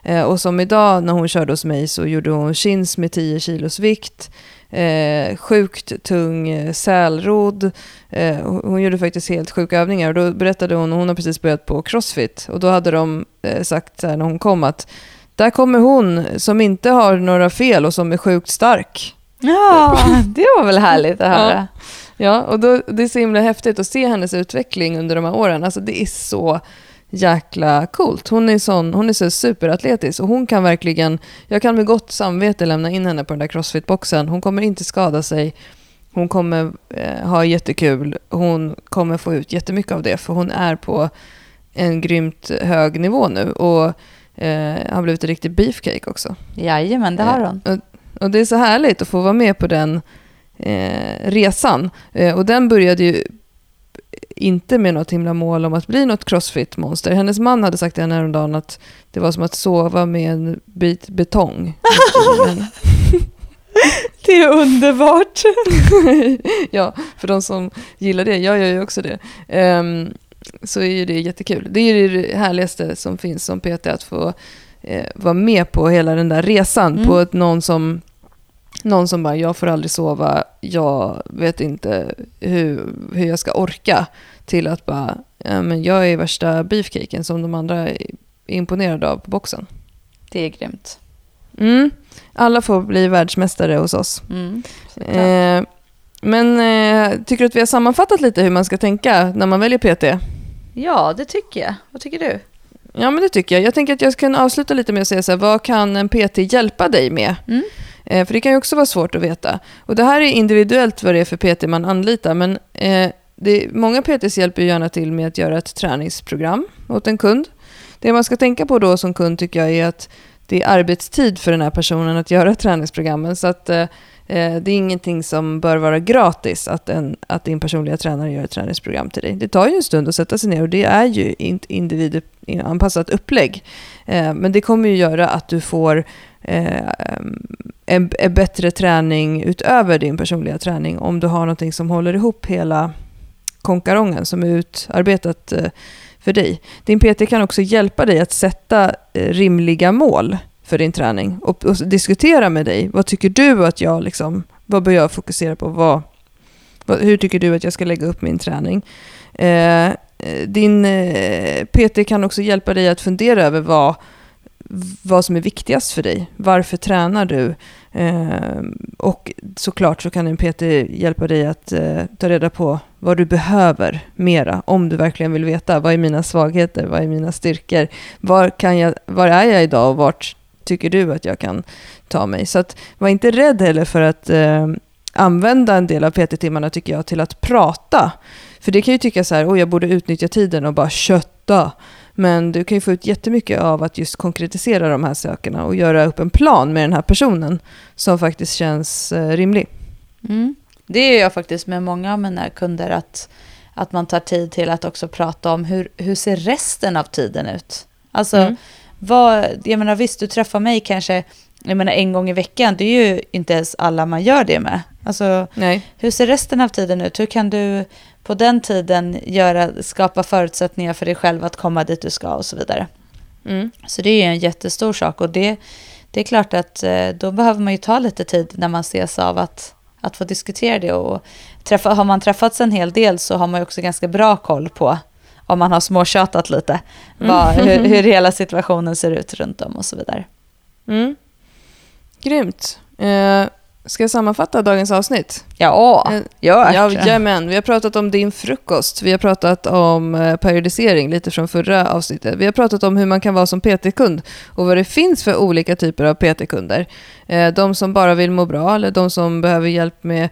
Eh, och som idag när hon körde hos mig så gjorde hon chins med 10 kilos vikt, eh, sjukt tung eh, sälrodd. Eh, hon gjorde faktiskt helt sjuka övningar och då berättade hon, hon har precis börjat på crossfit och då hade de eh, sagt så här när hon kom att där kommer hon som inte har några fel och som är sjukt stark. Ja, det var väl härligt att höra. Ja, och då, det är så himla häftigt att se hennes utveckling under de här åren. Alltså det är så jäkla coolt. Hon är, sån, hon är så superatletisk och hon kan verkligen, jag kan med gott samvete lämna in henne på den där crossfit-boxen. Hon kommer inte skada sig, hon kommer eh, ha jättekul, hon kommer få ut jättemycket av det för hon är på en grymt hög nivå nu och eh, har blivit en riktig beefcake också. Jajamän, det har hon. Eh, Och, och det är så härligt att få vara med på den eh, resan. Eh, och den började ju inte med något himla mål om att bli något crossfit-monster. Hennes man hade sagt till henne häromdagen att det var som att sova med en bit betong. Det är underbart. ja, för de som gillar det, jag gör ju också det. Ehm, så är ju det jättekul. Det är ju det härligaste som finns som PT, att få eh, vara med på hela den där resan. Mm. På ett, någon, som, någon som bara, jag får aldrig sova, jag vet inte hur, hur jag ska orka. Till att bara, ja, men jag är värsta beefcaken som de andra är imponerade av på boxen. Det är grymt. Mm. Alla får bli världsmästare hos oss. Mm. Eh, men eh, tycker du att vi har sammanfattat lite hur man ska tänka när man väljer PT? Ja, det tycker jag. Vad tycker du? Ja, men det tycker jag. Jag tänker att jag ska avsluta lite med att säga så här, vad kan en PT hjälpa dig med? Mm. Eh, för det kan ju också vara svårt att veta. Och det här är individuellt vad det är för PT man anlitar, men eh, det, många PTs hjälper gärna till med att göra ett träningsprogram åt en kund. Det man ska tänka på då som kund tycker jag är att det är arbetstid för den här personen att göra träningsprogrammen. Så att eh, Eh, det är ingenting som bör vara gratis att, en, att din personliga tränare gör ett träningsprogram till dig. Det tar ju en stund att sätta sig ner och det är ju inte individanpassat upplägg. Eh, men det kommer ju göra att du får eh, en, en bättre träning utöver din personliga träning om du har någonting som håller ihop hela konkarongen som är utarbetat för dig. Din PT kan också hjälpa dig att sätta rimliga mål för din träning och, och, diskutera med dig. Vad tycker du att jag liksom, vad bör jag fokusera på? Vad, vad, hur tycker du att jag ska lägga upp min träning? Eh, din eh, PT kan också hjälpa dig att fundera över vad, vad som är viktigast för dig. Varför tränar du? Eh, och såklart så kan en PT hjälpa dig att eh, ta reda på vad du behöver mera. Om du verkligen vill veta. Vad är mina svagheter? Vad är mina styrkor? Var, kan jag, var är jag idag och vart tycker du att jag kan ta mig? Så att, var inte rädd heller för att eh, använda en del av PT-timmarna tycker jag till att prata. För det kan ju tycka så här, oh, jag borde utnyttja tiden och bara kötta. Men du kan ju få ut jättemycket av att just konkretisera de här sakerna och göra upp en plan med den här personen som faktiskt känns eh, rimlig. Mm. Det är jag faktiskt med många av mina kunder, att, att man tar tid till att också prata om hur, hur ser resten av tiden ut? Alltså, mm. Vad, jag menar visst, du träffar mig kanske jag menar, en gång i veckan, det är ju inte ens alla man gör det med. Alltså, Nej. hur ser resten av tiden ut? Hur kan du på den tiden göra, skapa förutsättningar för dig själv att komma dit du ska och så vidare. Mm. Så det är en jättestor sak och det, det är klart att eh, då behöver man ju ta lite tid när man ses av att, att få diskutera det. Och träffa, har man träffats en hel del så har man ju också ganska bra koll på om man har småtjatat lite, vad, mm. hur, hur hela situationen ser ut runt om och så vidare. Mm. Grymt. Eh, Ska jag sammanfatta dagens avsnitt? Ja, eh, gör ja, Jajamän. Vi har pratat om din frukost. Vi har pratat om eh, periodisering lite från förra avsnittet. Vi har pratat om hur man kan vara som PT-kund och vad det finns för olika typer av PT-kunder. Eh, de som bara vill må bra eller de som behöver hjälp med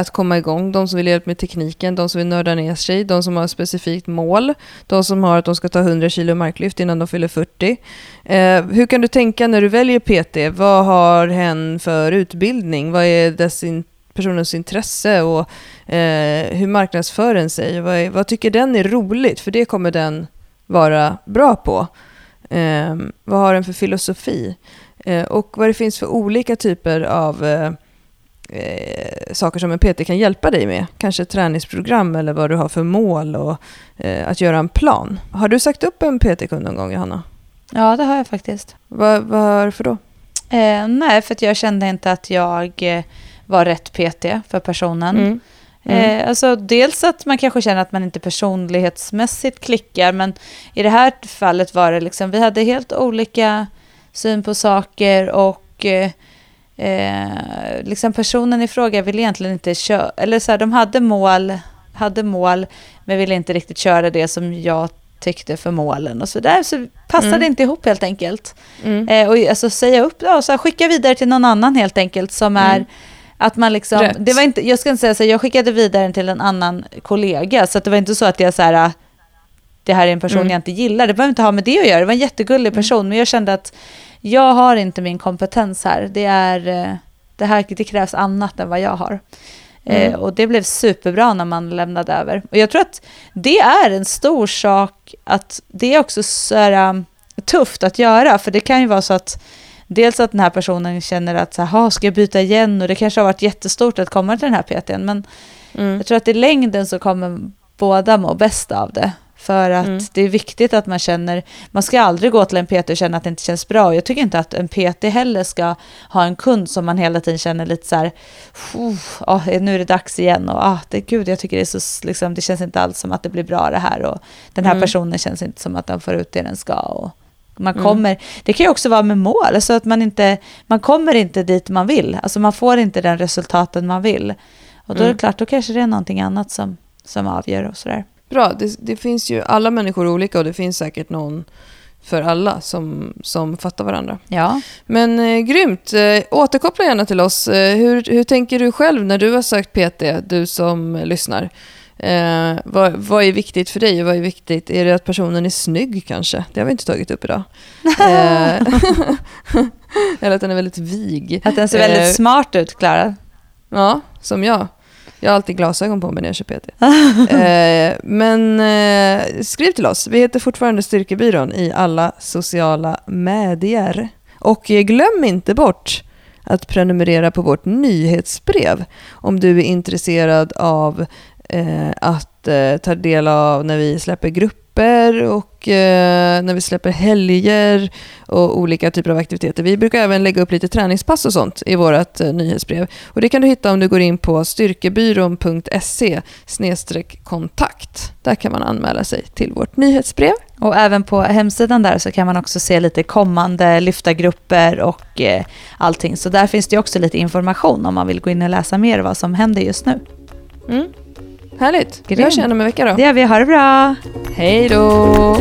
att komma igång. De som vill hjälp med tekniken, de som vill nörda ner sig, de som har ett specifikt mål. De som har att de ska ta 100 kilo marklyft innan de fyller 40. Hur kan du tänka när du väljer PT? Vad har hen för utbildning? Vad är dess in personens intresse och eh, hur marknadsför den sig? Vad, är, vad, tycker den är roligt? För det kommer den vara bra på. Eh, vad har den för filosofi? Eh, och vad det finns för olika typer av eh, eh, saker som en PT kan hjälpa dig med. Kanske ett träningsprogram eller vad du har för mål och eh, att göra en plan. Har du sagt upp en PT-kund någon gång, Johanna? Ja, det har jag faktiskt. Va, varför då? Eh, nej, för jag kände inte att jag eh, var rätt PT för personen. Mm. Mm. Eh, alltså dels att man kanske känner att man inte personlighetsmässigt klickar, men i det här fallet var det liksom, vi hade helt olika syn på saker och eh, eh liksom personen i fråga ville egentligen inte köra, eller så här, de hade mål, hade mål, men ville inte riktigt köra det som jag tyckte för målen och så där. Så passade mm. inte ihop helt enkelt. Mm. Eh, och alltså säga upp, ja, så här, skicka vidare till någon annan helt enkelt som mm. är att man liksom, det var inte, jag ska inte säga så, jag skickade vidare den till en annan kollega, så det var inte så att jag så här, det här är en person mm. jag inte gillar, det behöver inte ha med det att göra, det var en jättegullig mm. person, men jag kände att jag har inte min kompetens här, det är, eh, det här, det krävs annat än vad jag har. Mm. Eh, och det blev superbra när man lämnade över. Och jag tror att det är en stor sak att det är också så här, um, tufft att göra, för det kan ju vara så att dels att den här personen känner att så här, ska jag byta igen och det kanske har varit jättestort att komma till den här PTn, men mm. jag tror att i längden så kommer båda må bäst av det. För att mm. det är viktigt att man känner, man ska aldrig gå till en PT och känna att det inte känns bra. Jag tycker inte att en PT heller ska ha en kund som man hela tiden känner lite så här, oh, nu är det dags igen och ah, det, gud, jag tycker det är så, liksom, det känns inte alls som att det blir bra det här och den här mm. personen känns inte som att den får ut det den ska. Och man mm. kommer, mm. Det kan ju också vara med mål, så alltså att man inte, man kommer inte dit man vill, alltså man får inte den resultaten man vill. Och då är det mm. klart, då kanske det är någonting annat som, som avgör och sådär. Bra, det, det, finns ju, alla människor olika och det finns säkert någon för alla som, som fattar varandra. Ja. Men eh, grymt, eh, återkoppla gärna till oss. Eh, hur, hur tänker du själv när du har sökt PT, du som lyssnar? Eh, vad, vad är viktigt för dig? Vad är viktigt? Är det att personen är snygg kanske? Det har vi inte tagit upp idag. eh, eller att den är väldigt vig. Att den ser väldigt eh, smart ut, Klara. Ja, som jag. Jag har alltid glasögon på mig när jag kör PT. eh, men eh, skriv till oss. Vi heter fortfarande Styrkebyrån i alla sociala medier. Och eh, glöm inte bort att prenumerera på vårt nyhetsbrev om du är intresserad av eh, att eh, ta del av när vi släpper grupper och eh, när vi släpper helger och olika typer av aktiviteter. Vi brukar även lägga upp lite träningspass och sånt i vårt eh, nyhetsbrev. Och det kan du hitta om du går in på styrkebyrån.se kontakt. Där kan man anmäla sig till vårt nyhetsbrev. Och även på hemsidan där så kan man också se lite kommande lyftargrupper och eh, allting. Så där finns det också lite information om man vill gå in och läsa mer vad som händer just nu. Mm. Härligt. Vi Grymt. hörs igen om en vecka då. Det gör vi. Ha det bra! Hej då!